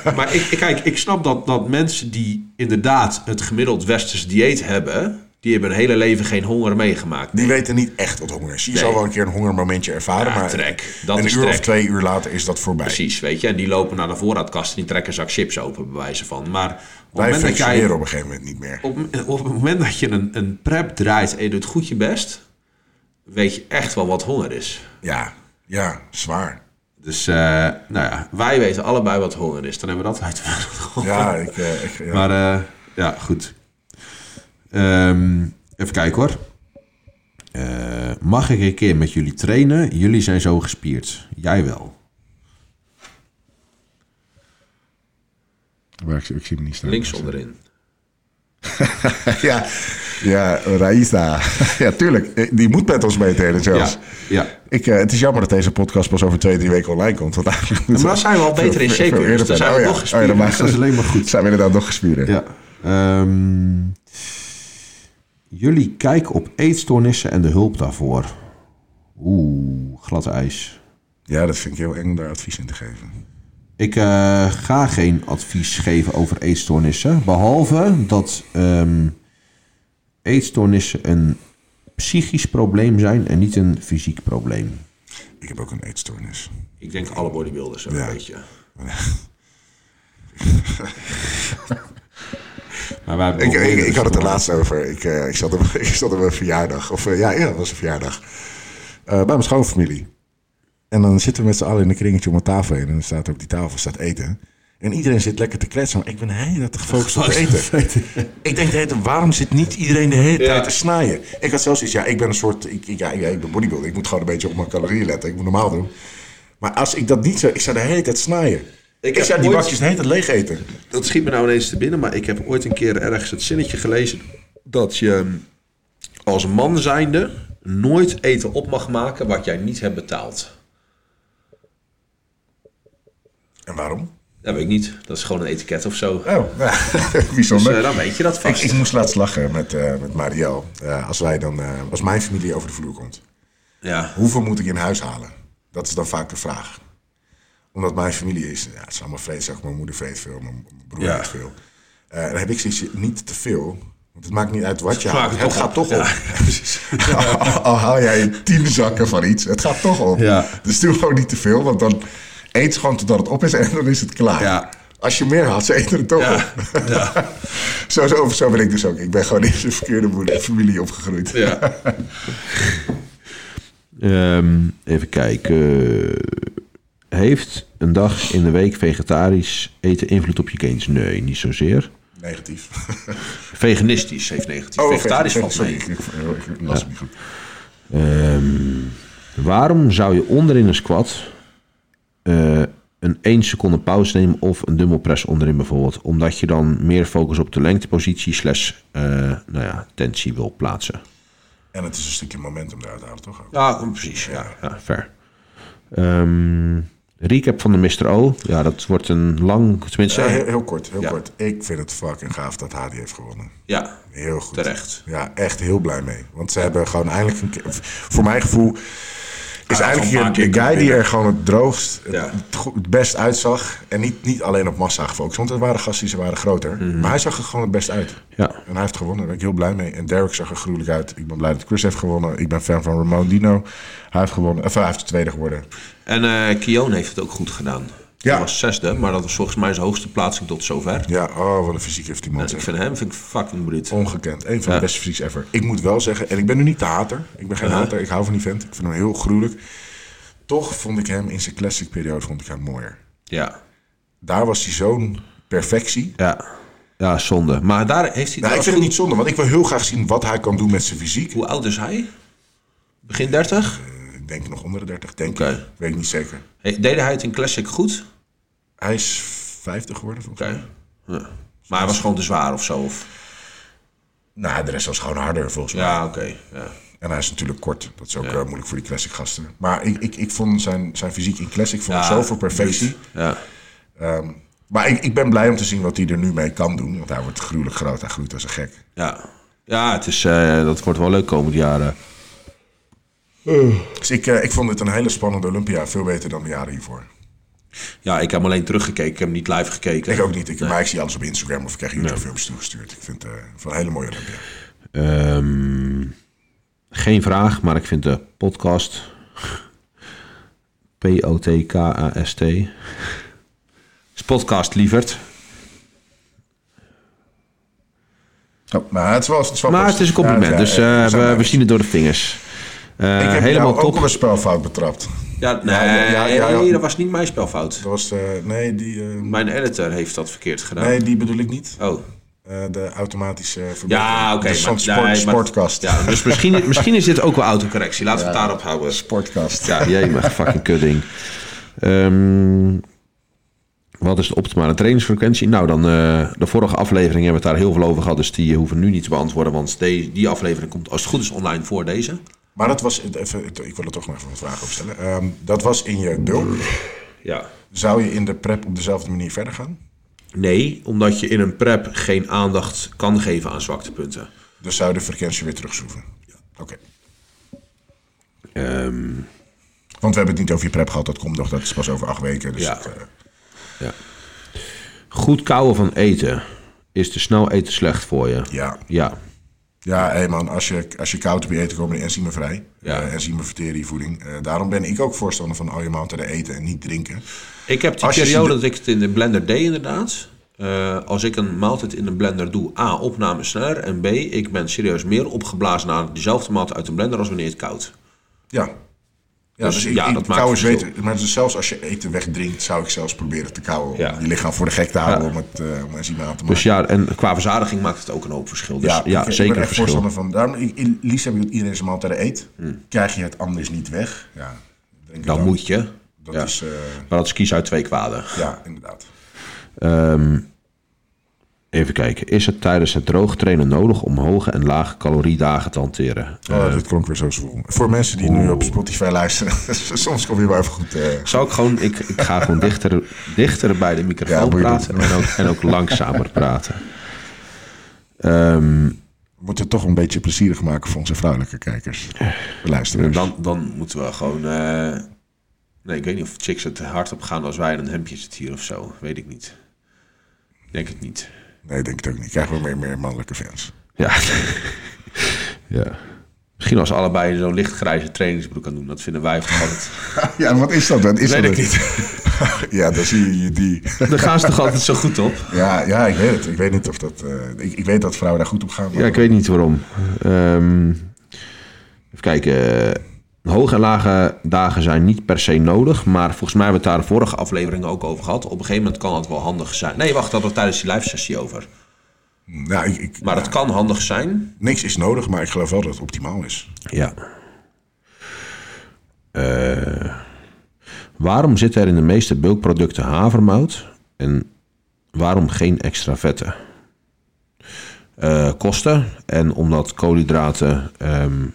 eh, Maar ik, kijk, ik snap dat, dat mensen die inderdaad het gemiddeld westerse dieet hebben... die hebben hun hele leven geen honger meegemaakt. die weten niet echt wat honger is. Je Nee. zal wel een keer een hongermomentje ervaren. Ja, maar trek. Dat een is uur of twee uur later is dat voorbij. Precies, weet je. En die lopen naar de voorraadkast en die trekken een zak chips open, bij wijze van. Maar op het Wij moment dat functioneren jij... op een gegeven moment niet meer. Op, op het moment dat je een, een prep draait en je doet goed je best... weet je echt wel wat honger is. Ja, ja, zwaar. Dus, eh, nou ja, wij weten allebei wat honger is. Dan hebben we dat uit. Ja, ik, ik, ja. Maar eh, ja, goed. Ehm, even kijken hoor. Eh, mag ik een keer met jullie trainen? Jullie zijn zo gespierd. Jij wel. Waar ik, ik zie hem niet staan. Links onderin. ja, ja, Raisa. ja, tuurlijk. Die moet met ons meetrainen zelfs. Ja, ja. Ik, eh, het is jammer dat deze podcast pas over twee, drie weken online komt. Want eigenlijk maar dan zijn we al beter in shape, Dan zijn we Oh nog ja. gespierd. Oh ja, dan Dus dat is alleen maar goed. Zijn we inderdaad nog gespierd. Ja. Ehm, jullie kijken op eetstoornissen en de hulp daarvoor. Oeh, glad ijs. Ja, dat vind ik heel eng om daar advies in te geven. Ik eh, ga geen advies geven over eetstoornissen. Behalve dat ehm, eetstoornissen een psychisch probleem zijn en niet een fysiek probleem. Ik heb ook een eetstoornis. Ik denk alle bodybuilders hebben Ja. een beetje. Maar wij Ik, ik, ik had het er laatst over. Ik, eh, ik, zat op, ik zat op een verjaardag. Of eh, ja, ja, dat was een verjaardag. Eh, bij mijn schoonfamilie. En dan zitten we met z'n allen in een kringetje om een tafel heen. En dan staat op die tafel staat eten. En iedereen zit lekker te kletsen. Maar ik ben hele tijd gefocust op eten. ik denk de hele tijd, waarom zit niet iedereen de hele tijd te snijden? Ik had zelfs iets, ja, ik ben een soort, ik, ik- ja, ik ben bodybuilder. Ik moet gewoon een beetje op mijn calorieën letten. Ik moet normaal doen. Maar als ik dat niet zou, ik zou de hele tijd snijden. Ik, heb zou die ooit- bakjes de hele tijd leeg eten. Dat schiet me nou ineens te binnen, maar ik heb ooit een keer ergens het zinnetje gelezen dat je als man zijnde nooit eten op mag maken wat jij niet hebt betaald. En waarom? Dat weet ik niet. Dat is gewoon een etiket of zo. Oh, ja, Dus bijzonder. eh, dan weet je dat vast. ik moest laatst lachen met, eh met Marielle. Eh, als, wij dan, als mijn familie over de vloer komt. Ja. Hoeveel moet ik in huis halen? Dat is dan vaak de vraag. Omdat mijn familie is, ja, het is allemaal. Zeg, mijn moeder vreet veel, mijn broer Ja. eet veel. Eh, dan heb ik zoiets, niet te veel. Want het maakt niet uit wat je haalt. Het gaat op. toch op. Ja, precies. al, al haal jij tien zakken van iets, het gaat toch op. Ja. Dus doe gewoon niet te veel, want dan eet gewoon totdat het op is en dan is het klaar. Ja. Als je meer haalt, ze eten het toch Ja. op. zo, zo, zo ben ik dus ook. Ik ben gewoon in de verkeerde moeder, familie opgegroeid. Ja. Ehm, even kijken. Heeft een dag in de week vegetarisch eten invloed op je gains? Nee, niet zozeer. Negatief. Veganistisch heeft negatief. vegetarisch valt mee. ik, las niet goed. Ehm, waarom zou je onderin een squat eh, een 1 seconde pauze nemen of een dumbbell press onderin bijvoorbeeld? Omdat je dan meer focus op de lengtepositie slash eh, nou ja, tensie wil plaatsen. En het is een stukje momentum eruit te halen, toch? Ja, precies. Ja, ja fair. Ehm, recap van de Mr. O. Ja, dat wordt een lang, tenminste... Ja, heel, heel kort, heel Ja. kort. Ik vind het fucking gaaf dat Hadi heeft gewonnen. ja, Heel goed. terecht. Ja, echt heel blij mee. Want ze hebben gewoon eindelijk een keer... Voor mijn gevoel is gewoon een guy die er gewoon het droogst, Ja. het, best uitzag. En niet, niet alleen op massa gefocust. Want er waren gasten die ze waren groter. Mhm. Maar hij zag er gewoon het best uit. Ja. En hij heeft gewonnen. Daar ben ik heel blij mee. En Derek zag er gruwelijk uit. Ik ben blij dat Chris heeft gewonnen. Ik ben fan van Ramon Dino. Hij heeft gewonnen. Of hij heeft de tweede geworden. En eh Kion heeft het ook goed gedaan. Ja. Hij was zesde, maar dat was volgens mij zijn hoogste plaatsing tot zover. Ja, oh, wat een fysiek heeft die man. Ik vind hem vind ik fucking bruut. Ongekend. Een van Ja. de beste fysieks ever. Ik moet wel zeggen, en ik ben nu niet de hater. Ik ben geen hater. Ik hou van die vent. Ik vind hem heel gruwelijk. Toch vond ik hem in zijn classic periode vond ik hem mooier. Ja. Daar was hij zo'n perfectie. Ja. Ja, zonde. Maar daar heeft hij... Nou, ik vind het niet zonde, want ik wil heel graag zien wat hij kan doen met zijn fysiek. Hoe oud is hij? Begin 30? Eh, Ik denk nog onder de 30, denk ik. Weet ik niet zeker. Hey, deed hij het in Classic goed? Hij is 50 geworden volgens mij. Ja. Maar hij was gewoon te zwaar of zo? Of... Nou, de rest was gewoon harder volgens mij. Ja, oké. Ja. En hij is natuurlijk kort. Dat is ook Ja. eh, moeilijk voor die classic gasten. Maar ik, ik, ik vond zijn, zijn fysiek in classic vond Ja, zoveel perfectie. Ja. Ehm, maar ik, ik ben blij om te zien wat hij er nu mee kan doen. Want hij wordt gruwelijk groot. Hij groeit als een gek. Ja. Ja, het is, eh, dat wordt wel leuk komend jaren. Dus ik, eh, ik vond dit een hele spannende Olympia. Veel beter dan de jaren hiervoor. Ja, ik heb hem alleen teruggekeken. Ik heb hem niet live gekeken. Ik ook niet. Ik, Maar ik zie alles op Instagram of ik krijg YouTube-filmpjes toegestuurd. Ik vind het eh, van een hele mooie Olympia. Ehm, geen vraag, maar ik vind de podcast... P-O-T-K-A-S-T... Is podcast, lieverd. Oh, maar het is wel, het is wel Maar het is een compliment, Ja, dus eh, we, zien het door de vingers. Eh, Ik heb helemaal jou ook top. op een spelfout betrapt. Ja, nee, Ja, ja, dat was niet mijn spelfout. Dat was, eh, nee, die, eh, Mijn editor heeft dat verkeerd gedaan. nee, die bedoel ik niet. Oh. Eh, de automatische verbetering. Ja, oké. Sport, nee, maar- sportkast. Ja, dus misschien, misschien is dit ook wel autocorrectie. Laten we het daarop houden. Sportkast. Ja, jemig, fucking kudding. Ehm wat is de optimale trainingsfrequentie? Nou, dan de vorige aflevering hebben we het daar heel veel over gehad. Dus die hoeven we nu niet te beantwoorden. Want die, die aflevering komt als het goed is online voor deze. Maar dat was, even, ik wil er toch nog even een vraag over stellen. Ehm, dat was in je bulk. Ja. Zou je in de prep op dezelfde manier verder gaan? Nee, omdat je in een prep geen aandacht kan geven aan zwaktepunten. Dus zou je de frequentie weer terugschroeven? Ja. Oké. Ehm, Want we hebben het niet over je prep gehad. Dat komt nog, dat is pas over acht weken. Dus Ja. het, eh, ja. Goed kouwen van eten. Is te snel eten slecht voor je? ja. Ja. Ja, hé man, als je, als je koud op je eten komen die enzymen vrij. Ja. Eh, enzymen verteren je voeding. Eh, daarom ben ik ook voorstander van al je maaltijden eten en niet drinken. Ik heb die Als periode dat ik het in de blender deed inderdaad. Eh, als ik een maaltijd in een blender doe, A, opname sneller. En B, ik ben serieus meer opgeblazen naar dezelfde maaltijd uit een blender als wanneer het koud. Ja. Ja, Dus dus ik, ja, ik dat maakt verschil. weten. Maar dus zelfs als je eten wegdrinkt, zou ik zelfs proberen te kauwen. Ja. Om je lichaam voor de gek te houden Ja. om het uh, om enzymen aan te maken. Dus ja, en qua verzadiging maakt het ook een hoop verschil. Dus ja, ik, ik zeker ben een echt verschil. voorstander van. Daarom, ik, ik, liefst heb ik dat iedereen zijn maaltijden eet. Hmm. Krijg je het anders niet weg? Ja, denk ik Dan moet je. Dat ja. is, uh, Maar dat is kies uit twee kwaden. ja, inderdaad. Um, even kijken. Is het tijdens het droogtrainen nodig om hoge en lage caloriedagen te hanteren? Oh, uh, dit klonk weer zo zwoel. Voor mensen die nu op Spotify luisteren, soms kom je wel even goed. Uh... Zou ik gewoon, ik, ik ga gewoon dichter, dichter bij de microfoon ja, praten en ook, en ook langzamer praten. Um, we moeten het toch een beetje plezierig maken voor onze vrouwelijke kijkers. Luisteren. Dan, dan moeten we gewoon. Uh, nee, ik weet niet of chicks het hard op gaan als wij in een hemdje zitten hier of zo. Weet ik niet. Denk het niet. Nee, ik denk het ook niet. Krijgen we meer, meer mannelijke fans. Ja. ja. Misschien als allebei zo'n lichtgrijze trainingsbroek aan doen. Dat vinden wij toch altijd... ja, wat is dat dan? Is weet dat ik niet. ja, dan zie je die. Daar gaan ze toch altijd zo goed op? Ja, ja ik weet het. Ik weet niet of dat... Uh, ik, ik, weet dat vrouwen daar goed op gaan. Ja, ik weet niet waarom. Um, even kijken. Hoge en lage dagen zijn niet per se nodig. Maar volgens mij hebben we het daar de vorige aflevering ook over gehad. Op een gegeven moment kan het wel handig zijn. Nee, wacht, dat was tijdens die live sessie over. Nou, ik, ik, maar het kan handig zijn. Niks is nodig, maar ik geloof wel dat het optimaal is. Ja. Uh, waarom zit er in de meeste bulkproducten havermout en waarom geen extra vetten? Uh, kosten en omdat koolhydraten, um,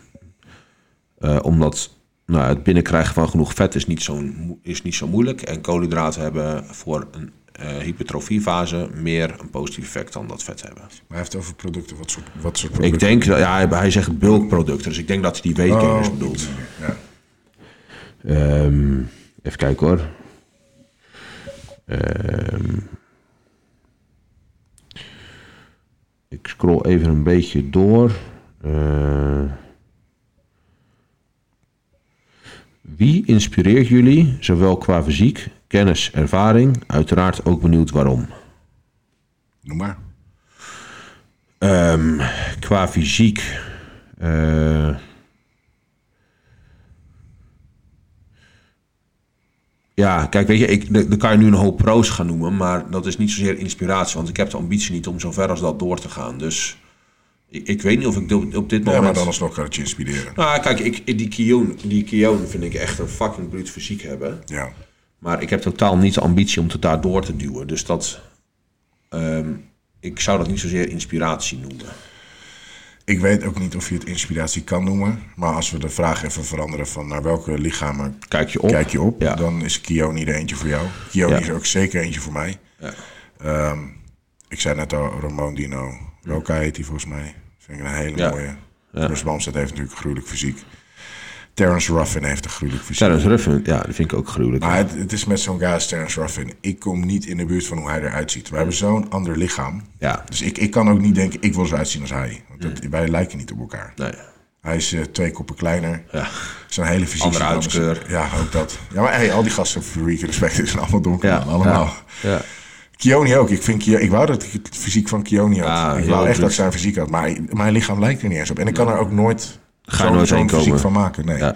uh, omdat nou, het binnenkrijgen van genoeg vet is niet, zo, is niet zo moeilijk en koolhydraten hebben voor een uh, hypertrofiefase meer een positief effect dan dat vet hebben. Maar hij heeft over producten. Wat soort, wat soort producten? Ik denk, dat, ja, hij, hij zegt bulkproducten, dus ik denk dat hij die weetgainers Oh, bedoelt. Ja. Um, even kijken hoor. Um, ik scroll even een beetje door. Uh, wie inspireert jullie, zowel qua fysiek, kennis, ervaring? Uiteraard ook benieuwd waarom. Noem maar. Um, qua fysiek. Uh, Ja, kijk, weet je, ik, dan kan je nu een hoop pro's gaan noemen, maar dat is niet zozeer inspiratie, want ik heb de ambitie niet om zo ver als dat door te gaan. Dus ik, ik weet niet of ik op, dit moment... Ja, maar dan alsnog kan het je inspireren. Nou, kijk, ik, die Kion, die Kion vind ik echt een fucking bruut fysiek hebben. Ja. Maar ik heb totaal niet de ambitie om het daar door te duwen. Dus dat... Um, ik zou dat niet zozeer inspiratie noemen. Ik weet ook niet of je het inspiratie kan noemen. Maar als we de vraag even veranderen van naar welke lichamen kijk je op, kijk je op ja. dan is Kioni er eentje voor jou. Kioni Ja. is ook zeker eentje voor mij. Ja. Ehm, ik zei net al, Ramon Dino. Roca heet hij volgens mij. Vind ik een hele Ja. mooie. Ja. Bruce Bamstead heeft natuurlijk gruwelijk fysiek. Terence Ruffin heeft een gruwelijk fysiek. Terence Ruffin, ja, die vind ik ook gruwelijk. Maar het, het is met zo'n guy als Terence Ruffin. Ik kom niet in de buurt van hoe hij eruit ziet. We hebben zo'n ander lichaam. Ja, Dus ik, ik kan ook niet denken, ik wil zo uitzien als hij. Want dat, wij lijken niet op elkaar. nee. Hij is eh, twee koppen kleiner. Ja. Zijn hele fysiek Andere er huidskleur. Ja, ook dat. Ja, maar hey, al die gasten voor Week Respect zijn allemaal donker. Ja, allemaal. Ja. ja. Kioni ook. Ik, vind, ik wou dat ik het fysiek van Kioni had. Ja, ik wou echt dat ik zijn fysiek had. Maar mijn lichaam lijkt er niet eens op. En ik kan er ook nooit zo'n heen fysiek van maken. Nee. Ja.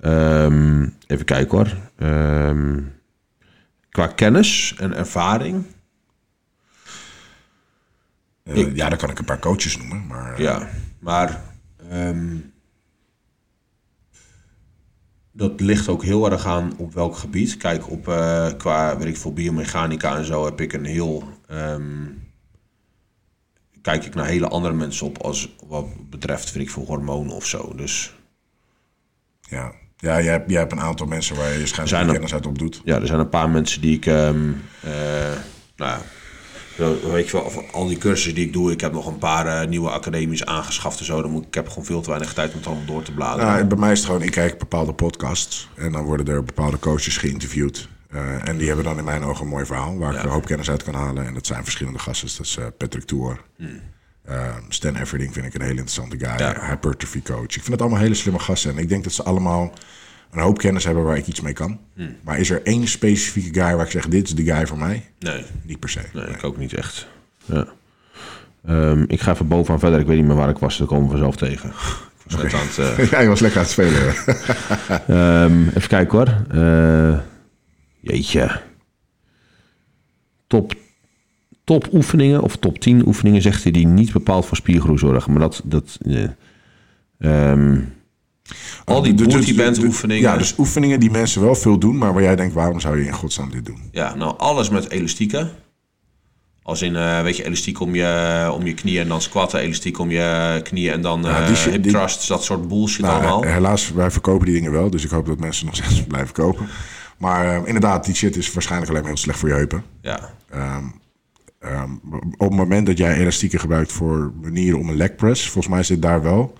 Ehm, even kijken hoor. Ehm, qua kennis en ervaring. Eh, Ik- ja, dan kan ik een paar coaches noemen. Maar eh, Ja, maar ehm, dat ligt ook heel erg aan op welk gebied. Kijk, op, eh, qua weet ik veel, biomechanica en zo heb ik een heel. ehm, kijk ik naar hele andere mensen op als wat betreft, vind ik veel hormonen of zo. Dus ja. Ja, jij, hebt- jij hebt een aantal mensen waar je er- kennis uit op doet. ja, er zijn een paar mensen die ik. ehm, eh, nou ja, zo, weet je wel, van al die cursussen die ik doe, ik heb nog een paar eh, nieuwe academies aangeschaft en zo. Dan moet, ik heb gewoon veel te weinig tijd om het allemaal door te bladeren. Nou, bij mij is het gewoon, ik kijk bepaalde podcasts en dan worden er bepaalde coaches geïnterviewd. Eh, en die hebben dan in mijn ogen een mooi verhaal waar ik een hoop kennis uit kan halen. En dat zijn verschillende gasten. Dat is eh, Patrick Tour. Eh, Stan Everding vind ik een hele interessante guy. Ja. Hypertrophy coach. Ik vind het allemaal hele slimme gasten. En ik denk dat ze allemaal een hoop kennis hebben waar ik iets mee kan. Maar is er één specifieke guy waar ik zeg, dit is de guy voor mij? nee. Niet per se. Nee, Nee. ik ook niet echt. Ja. Ehm, ik ga even bovenaan verder. Ik weet niet meer waar ik was. Daar komen we vanzelf tegen. was net aan het, eh, ja, je was lekker aan het spelen. Ehm, even kijken hoor. Eh, jeetje. Top, top oefeningen of top 10 oefeningen zegt hij die niet bepaald voor spiergroei zorgen. Maar dat. dat eh, ehm, al die Dus- oefeningen. Ja, dus oefeningen die mensen wel veel doen, maar waar jij denkt, waarom zou je in godsnaam dit doen? Ja, nou alles met elastieken. Als in, eh, weet je, elastiek om je, om je knieën en dan squatten, elastiek om je knieën en dan Ja, eh die hip die- thrusts, dat soort bullshit Nou, allemaal. he- helaas, wij verkopen die dingen wel, dus ik hoop dat mensen nog steeds blijven kopen. Maar eh, inderdaad, die shit is waarschijnlijk alleen maar heel slecht voor je heupen. Ja, Ehm, op het moment dat jij elastieken gebruikt voor manieren om een leg press, volgens mij zit daar wel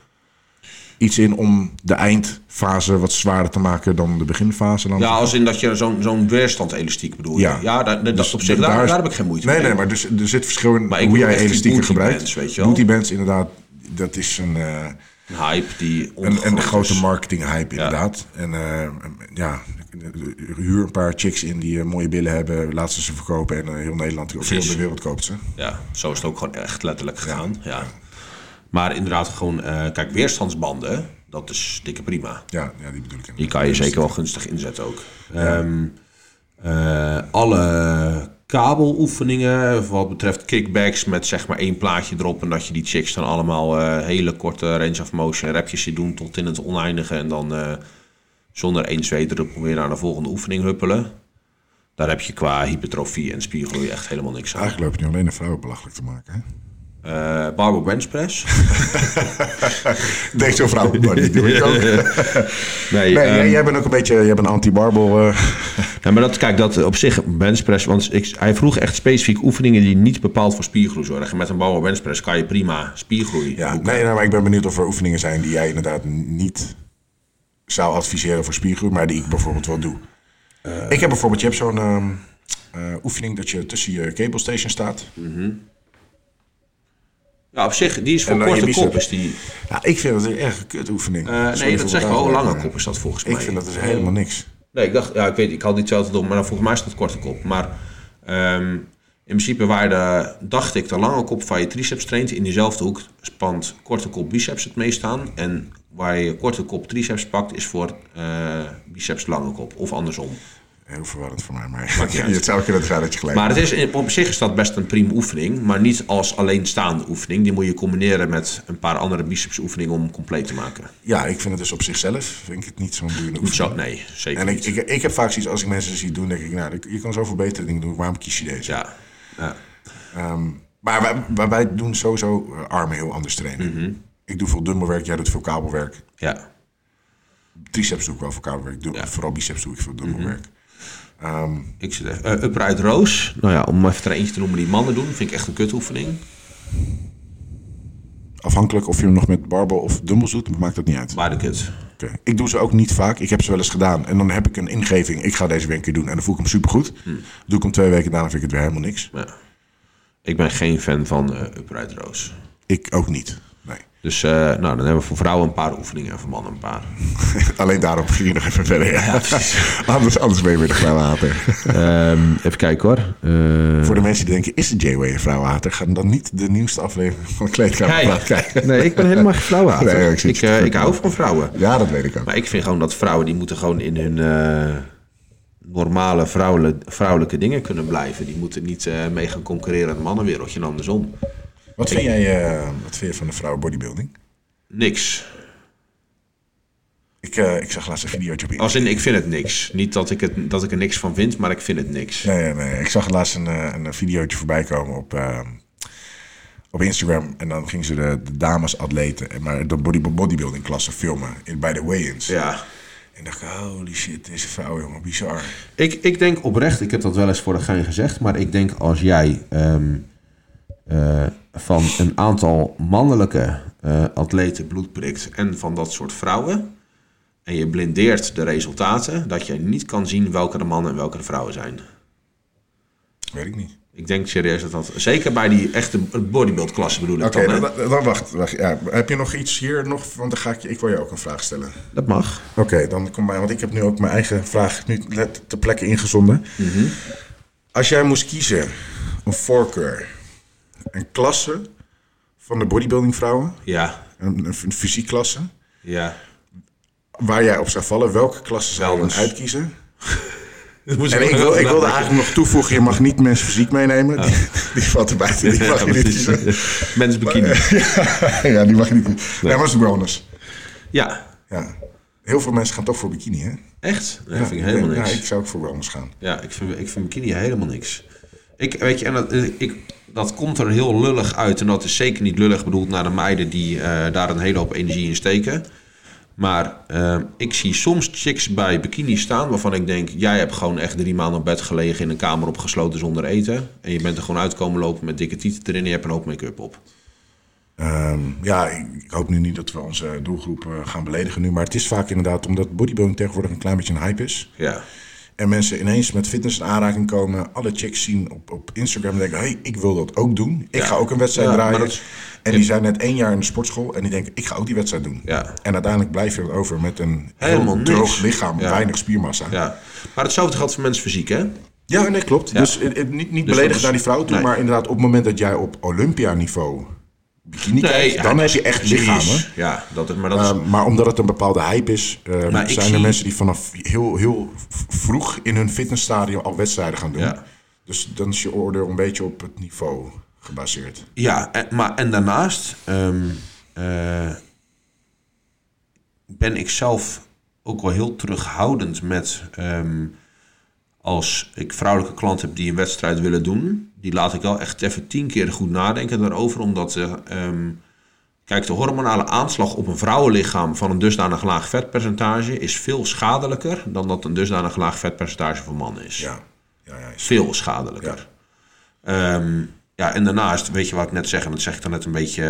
iets in om de eindfase wat zwaarder te maken dan de beginfase. Dan ja als in dat je zo'n zo'n weerstand elastiek bedoel je. Ja. Ja, dat Dus op zich, daar, daar heb ik geen moeite nee, mee. Nee, maar dus, er zit verschil in Maar ik hoe jij booty gebruikt. bands, weet je wel. Booty bands, inderdaad, dat is een, eh, Een hype die een, een grote is. marketing hype inderdaad. En eh, ja, huur een paar chicks in die eh, mooie billen hebben, laat ze ze verkopen en heel Nederland, of heel de wereld koopt ze. Ja, zo is het ook gewoon echt letterlijk gegaan. Ja. Maar inderdaad, gewoon, eh, kijk, weerstandsbanden, dat is dikke prima. Ja, ja die bedoel ik. Die kan je zeker wel gunstig inzetten ook. Ehm, eh, alle kabeloefeningen, wat betreft kickbacks met zeg maar één plaatje erop en dat je die chicks dan allemaal eh, hele korte range of motion repjes ziet doen tot in het oneindige en dan zonder één zweetdruppel weer naar de volgende oefening huppelen. Daar heb je qua hypertrofie en spiergroei echt helemaal niks aan. Eigenlijk loop je nu alleen de vrouwen belachelijk te maken. Hè? Eh barbell bench press. Denk zo'n vrouw, maar die doe ik ook. Nee, Nee, ehm, jij, bent ook een beetje, jij bent anti-barbel. eh. Ja, maar dat, kijk, dat op zich benchpress, want ik, hij vroeg echt specifiek oefeningen die niet bepaald voor spiergroei zorgen. Met een bouwen benchpress kan je prima spiergroei ja, boeken. nee, maar ik ben benieuwd of er oefeningen zijn die jij inderdaad niet zou adviseren voor spiergroei, maar die ik bijvoorbeeld wel doe. ik heb bijvoorbeeld, je hebt zo'n ehm, eh, oefening dat je tussen je cable station staat. Ja, op zich, die is voor korte bicep. kop. Is die, Ja, ik vind dat een erg kut oefening. eh, nee, dat zeg ik wel. Lange eh, kop is dat volgens mij. Ik vind dat dus helemaal niks. Nee, ik dacht, ja, ik weet, ik had niet hetzelfde doen, maar dan volgens mij is dat korte kop. Maar ehm, in principe waar de, dacht ik, de lange kop van je triceps traint, in diezelfde hoek spant korte kop biceps het meest aan. En waar je korte kop triceps pakt, is voor eh, biceps lange kop. Of andersom. Heel verwarrend voor mij, maar het zou kunnen zijn dat je gelijk Maar het is, op zich is dat best een prima oefening, maar niet als alleenstaande oefening. Die moet je combineren met een paar andere biceps oefeningen om compleet te maken. Ja, ik vind het dus op zichzelf vind ik het niet zo'n boeiende Niet oefening. zo, nee, zeker En ik, ik, ik heb vaak zoiets als ik mensen zie doen, denk ik, nou, je kan zoveel betere dingen doen. Waarom kies je deze? ja, ja. Ehm, maar wij, wij, wij doen sowieso eh, armen heel anders trainen. Mhm. Ik doe veel dumbbellwerk, jij doet veel kabelwerk. ja. Triceps doe ik wel veel kabelwerk. Doe, Ja. Mhm. Vooral biceps doe ik veel dumbbellwerk. Ehm, Ik zit. Uh, upright roos. Nou ja, om even er eentje te noemen die mannen doen, vind ik echt een kutoefening. afhankelijk of je hem nog met barbell of dumbbells doet, maakt dat niet uit. Beide kut. Oké. Ik doe ze ook niet vaak. Ik heb ze wel eens gedaan. En dan heb ik een ingeving. Ik ga deze weer een keer doen. En dan voel ik hem supergoed. Hm. Doe ik hem twee weken daarna vind ik het weer helemaal niks. Ja. Ik ben geen fan van uh, upright roos. Ik ook niet. Dus uh, nou, dan hebben we voor vrouwen een paar oefeningen en voor mannen een paar. Alleen daarop ging je nog even verder. Ja. anders, anders ben je weer de vrouwenhater. um, even kijken hoor. Uh... Voor de mensen die denken, is de J-Way een vrouwenhater? Ga dan niet de nieuwste aflevering van Kleedkamerpraat kijken. Nee, ik ben helemaal geen vrouwenhater. Nee, ik, ik, uh, ik hou van vrouwen. Ja, dat weet ik ook. Maar ik vind gewoon dat vrouwen, die moeten gewoon in hun normale vrouwelijke, vrouwelijke dingen kunnen blijven. Die moeten niet mee gaan concurreren in het mannenwereldje en andersom. Wat vind jij uh, wat vind je van de vrouwen bodybuilding? Niks. Ik, uh, ik zag laatst een videootje op Als in, ik vind het niks. Niet dat ik, het, dat ik er niks van vind, maar ik vind het niks. Nee, nee, nee. Ik zag laatst een, uh, een videootje voorbij komen op, uh, op Instagram. En dan gingen ze de, de damesatleten, maar de body, bodybuilding klasse filmen in, bij de weigh-ins. Ja. En dacht ik, holy shit, deze vrouw, jongen, bizar. Ik, ik denk oprecht, ik heb dat wel eens voor de gein gezegd, maar ik denk als jij um, uh, van een aantal mannelijke uh, atleten bloed prikt en van dat soort vrouwen, en je blindeert de resultaten, dat je niet kan zien welke de mannen en welke de vrouwen zijn. Weet ik niet. Ik denk serieus dat dat... Zeker bij die echte bodybuild-klasse bedoel ik dan. dan, dan, dan, wacht. wacht ja. Heb je nog iets hier nog? Want dan ga ik, je, ik wil je ook een vraag stellen. Dat mag. Oké, okay, dan kom maar. Want ik heb nu ook mijn eigen vraag nu ter plekke ingezonden. Mhm. Mm -hmm. Als jij moest kiezen, een voorkeur, een klasse van de bodybuilding vrouwen. Ja. Een, een fysiekklasse. Ja. waar jij op zou vallen. Welke klasse zou je dan uitkiezen? Dat En ik, wil, ik wilde eigenlijk nog toevoegen, je mag niet mensen fysiek meenemen. Die, die valt er buiten, die mag je niet kiezen. Men's bikini. ja, die mag je niet kiezen. Nee, maar is wellness. Ja, Ja. Heel veel mensen gaan toch voor bikini, hè? echt? Nee, dat vind ik helemaal ja, niks. ik zou ook voor wellness gaan. Ja, ik vind, ik vind bikini helemaal niks. Ik, weet je, en dat, ik, dat komt er heel lullig uit. En dat is zeker niet lullig bedoeld naar de meiden die eh, daar een hele hoop energie in steken. Maar eh, ik zie soms chicks bij bikini staan waarvan ik denk... jij hebt gewoon echt drie maanden op bed gelegen in een kamer opgesloten zonder eten. En je bent er gewoon uitkomen lopen met dikke tieten erin en je hebt een hoop make-up op. Ehm, ja, ik, ik hoop nu niet dat we onze doelgroep eh, gaan beledigen nu. Maar het is vaak inderdaad omdat bodybuilding tegenwoordig een klein beetje een hype is. Ja, En mensen ineens met fitness in aanraking komen. Alle chicks zien op, op Instagram en denken... hey, ik wil dat ook doen. Ik Ja. ga ook een wedstrijd Ja, draaien. is- En die zijn net één jaar in de sportschool. En die denken, ik ga ook die wedstrijd doen. Ja. En uiteindelijk blijf je over met een Helemaal heel droog niks. lichaam. Ja. Weinig spiermassa. Ja, ja. Maar hetzelfde geldt voor mensen fysiek, hè? nee, klopt. Ja. Dus eh, eh, niet, niet Dus beledigend naar die vrouw toe. nee. Maar inderdaad op het moment dat jij op Olympia-niveau bikini kijkt... ja, dan heb je echt lichamen. Ja, dat maar dat is... Uh, maar omdat het een bepaalde hype is, uh, ik zijn er zie- mensen die vanaf heel, heel vroeg in hun fitnessstadium al wedstrijden gaan doen. Ja. Dus dan is je oordeel een beetje op het niveau gebaseerd. Ja, en, maar en daarnaast ehm, eh, ben ik zelf ook wel heel terughoudend met ehm, als ik vrouwelijke klanten heb die een wedstrijd willen doen, die laat ik wel echt even tien keer goed nadenken daarover, omdat eh, ehm, kijk, de hormonale aanslag op een vrouwenlichaam van een dusdanig laag vetpercentage is veel schadelijker dan dat een dusdanig laag vetpercentage voor mannen is Ja, ja, ja. is- veel schadelijker. Ehm, ja, en daarnaast, weet je wat ik net zeg, en dat zeg ik dan net een beetje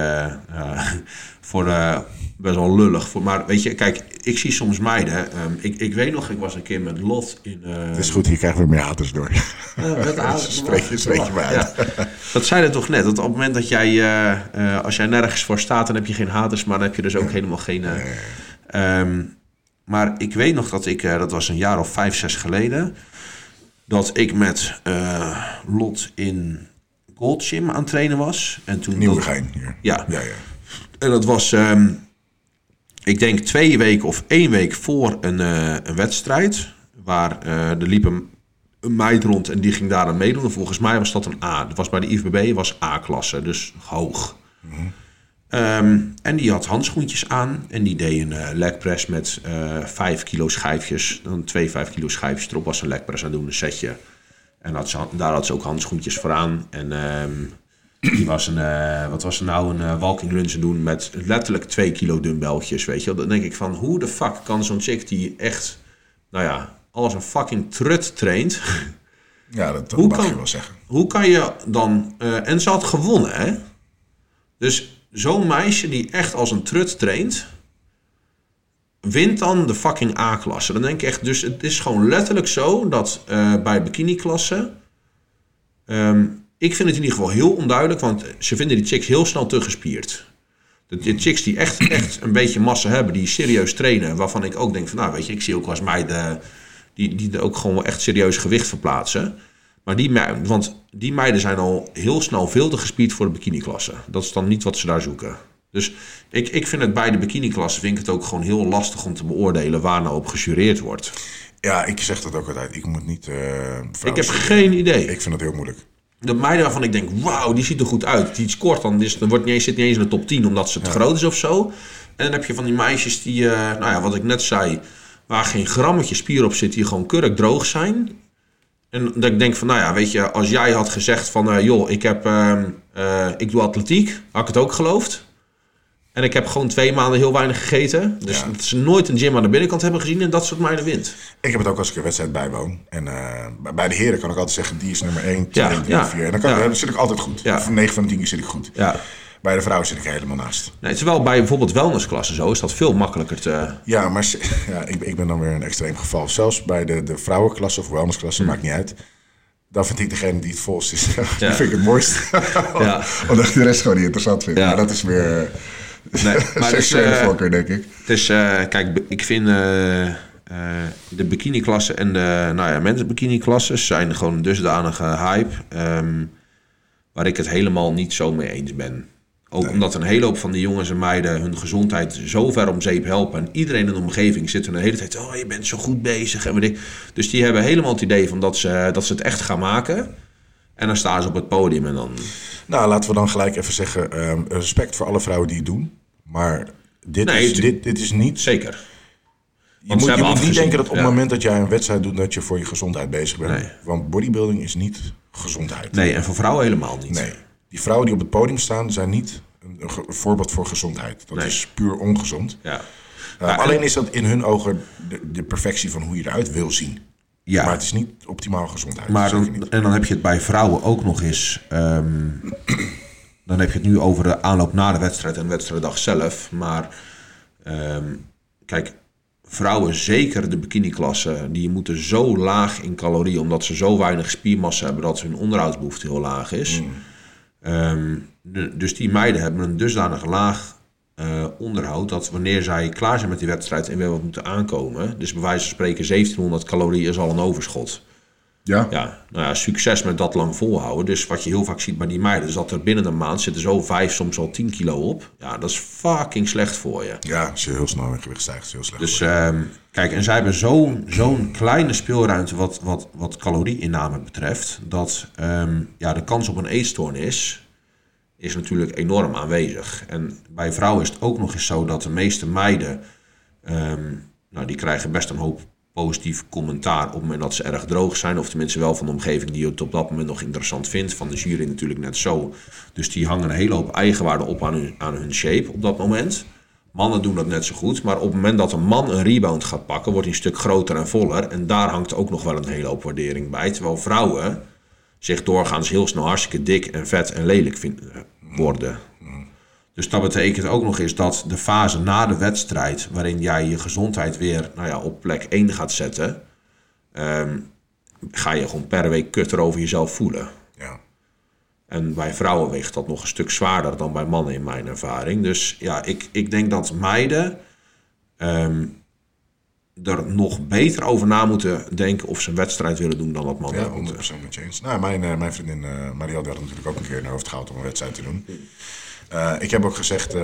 eh, voor eh, best wel lullig. Voor, maar weet je, kijk, ik zie soms meiden. ehm, ik, ik weet nog, ik was een keer met Lot in. eh, Het is goed, hier krijgen we meer haters door. eh, de haar- Spreek je- spreek je maar uit. Ja. Dat zei het toch net, dat op het moment dat jij, eh, eh, als jij nergens voor staat, dan heb je geen haters, maar dan heb je dus ook helemaal geen. eh, ehm, maar ik weet nog dat ik, eh, dat was een jaar of vijf, zes geleden, dat ik met eh, Lot in Gold Gym aan het trainen was. En toen dat- Nieuwegein hier. Ja. ja, ja. en dat was, ehm, ik denk twee weken of één week voor een, eh, een wedstrijd. Waar eh, er liep een, een meid rond en die ging daar aan meedoen. En volgens mij was dat een A. Dat was bij de IFBB was A-klasse, dus hoog. Ehm, en die had handschoentjes aan en die deed een eh legpress met 5 kilo schijfjes. Dan twee 5 kilo schijfjes erop was een legpress aan doen, een setje. En had ze, daar had ze ook handschoentjes voor aan. En ehm, die was een, eh, wat was er nou, een eh, walking lunge doen met letterlijk 2 kilo dumbbelltjes, weet je wel. Dan denk ik van, hoe de fuck kan zo'n chick die echt, nou ja, als een fucking trut traint... ja dat, dat Hoe mag kan- je wel zeggen. Hoe kan je dan... eh, en ze had gewonnen, hè? Dus zo'n meisje die echt als een trut traint... wint dan de fucking A-klasse. Dan denk ik echt... Dus het is gewoon letterlijk zo dat eh, bij bikini-klasse... ehm, ik vind het in ieder geval heel onduidelijk... want ze vinden die chicks heel snel te gespierd. De, chicks die echt, echt een beetje massa hebben... die serieus trainen... waarvan ik ook denk van... nou, weet je, ik zie ook wel eens meiden... die, die ook gewoon echt serieus gewicht verplaatsen... Maar die, me- want die meiden zijn al heel snel veel te gespierd voor de bikini-klasse. Dat is dan niet wat ze daar zoeken. Dus ik, ik vind het bij de bikini-klasse vind ik het ook gewoon heel lastig om te beoordelen waar nou op gejureerd wordt. Ja, ik zeg dat ook altijd. Ik moet niet... vrouwen Ik heb geen idee. Ik vind dat heel moeilijk. De meiden waarvan ik denk, wauw, die ziet er goed uit. Die scoort dan, dan wordt niet eens, zit niet eens in de top 10 omdat ze te groot is of zo. En dan heb je van die meisjes die, eh, nou ja, wat ik net zei, waar geen grammetje spier op zit, die gewoon kurk droog zijn. En dat ik denk van, nou ja, weet je, als jij had gezegd van, eh, joh, ik, heb, ehm, eh, ik doe atletiek, had ik het ook geloofd. En ik heb gewoon twee maanden heel weinig gegeten. Dus Ja. dat ze nooit een gym aan de binnenkant hebben gezien en dat soort meiden wint. Ik heb het ook als ik een wedstrijd bijwoon. En eh, bij- de heren kan ik altijd zeggen, die is nummer 1, 2, Ja, 3, ja, 4. En dan, kan, dan zit ik altijd goed. Ja. Of 9 van de 10 keer zit ik goed. Ja. Bij de vrouwen zit ik helemaal naast. Nee, terwijl bij bijvoorbeeld wellnessklassen zo is dat veel makkelijker te... Ja, maar ja, ik, ik ben dan weer een extreem geval. Zelfs bij de, de vrouwenklasse of wellnessklasse, maakt niet uit. Dan vind ik degene die het volst is, die vind ik het mooist. Ja. Omdat ik de rest gewoon niet interessant vind. Ja. Maar dat is weer Nee, maar dus, voorkeur, denk ik. Dus eh, kijk, ik vind eh, de bikini-klasse en de nou ja, mensen-bikini-klasses zijn gewoon een dusdanige hype. ehm, waar ik het helemaal niet zo mee eens ben. Ook omdat een hele hoop van die jongens en meiden hun gezondheid zo ver om zeep helpen. En iedereen in de omgeving zit er de hele tijd. Oh, je bent zo goed bezig. En weet ik. Dus die hebben helemaal het idee van dat ze, dat ze het echt gaan maken. En dan staan ze op het podium en dan. Nou, laten we dan gelijk even zeggen: ehm, respect voor alle vrouwen die het doen. Maar dit, Nee, is, dit, dit is niet. Zeker. Je moet, je moet niet denken dat op het ja. moment dat jij een wedstrijd doet, dat je voor je gezondheid bezig bent. Nee. Want bodybuilding is niet gezondheid. Nee, en voor vrouwen helemaal niet. Nee. Die vrouwen die op het podium staan, zijn niet een, voorbeeld voor gezondheid. Dat Nee. is puur ongezond. Ja. Uh, Ja, en- alleen is dat in hun ogen de, de perfectie van hoe je eruit wil zien. Ja. Maar het is niet optimaal gezondheid. Maar dan, en dan heb je het bij vrouwen ook nog eens. ehm, dan heb je het nu over de aanloop na de wedstrijd en de wedstrijddag zelf. Maar ehm, kijk, vrouwen, zeker de bikini-klasse, die moeten zo laag in calorieën, omdat ze zo weinig spiermassa hebben dat hun onderhoudsbehoefte heel laag is. Ehm, de- dus die meiden hebben een dusdanig laag eh, onderhoud dat wanneer zij klaar zijn met die wedstrijd en weer wat moeten aankomen, dus bij wijze van spreken 1700 calorieën is al een overschot. Ja. Ja, nou ja, succes met dat lang volhouden. Dus wat je heel vaak ziet bij die meiden, is dat er binnen een maand zitten zo 5, soms al 10 kilo op. Ja, dat is fucking slecht voor je. ja, als je heel snel in gewicht stijgt, is heel slecht. Dus ehm, kijk, en zij hebben zo'n zo'n kleine speelruimte wat, wat, wat calorieinname betreft, dat ehm, ja, de kans op een eetstoornis is natuurlijk enorm aanwezig. En bij vrouwen is het ook nog eens zo dat de meeste meiden, ehm, nou, die krijgen best een hoop positief commentaar op het moment dat ze erg droog zijn. Of tenminste wel van de omgeving die het op dat moment nog interessant vindt. Van de jury natuurlijk net zo. Dus die hangen een hele hoop eigenwaarde op aan hun, aan hun shape op dat moment. Mannen doen dat net zo goed. Maar op het moment dat een man een rebound gaat pakken, wordt hij een stuk groter en voller. En daar hangt ook nog wel een hele hoop waardering bij. Terwijl vrouwen zich doorgaans heel snel hartstikke dik en vet en lelijk vinden, worden. Dus dat betekent ook nog eens dat de fase na de wedstrijd, waarin jij je gezondheid weer nou ja, op plek 1 gaat zetten, ehm, ga je gewoon per week kutter over jezelf voelen. ja. En bij vrouwen weegt dat nog een stuk zwaarder dan bij mannen in mijn ervaring. Dus ja, ik, ik denk dat meiden ehm, er nog beter over na moeten denken of ze een wedstrijd willen doen dan wat mannen Ja, dat moeten. 100% met je eens. Nou, mijn, eh, mijn vriendin uh, Marielle had natuurlijk ook een keer in haar hoofd gehaald om een wedstrijd te doen. Uh, ik heb ook gezegd,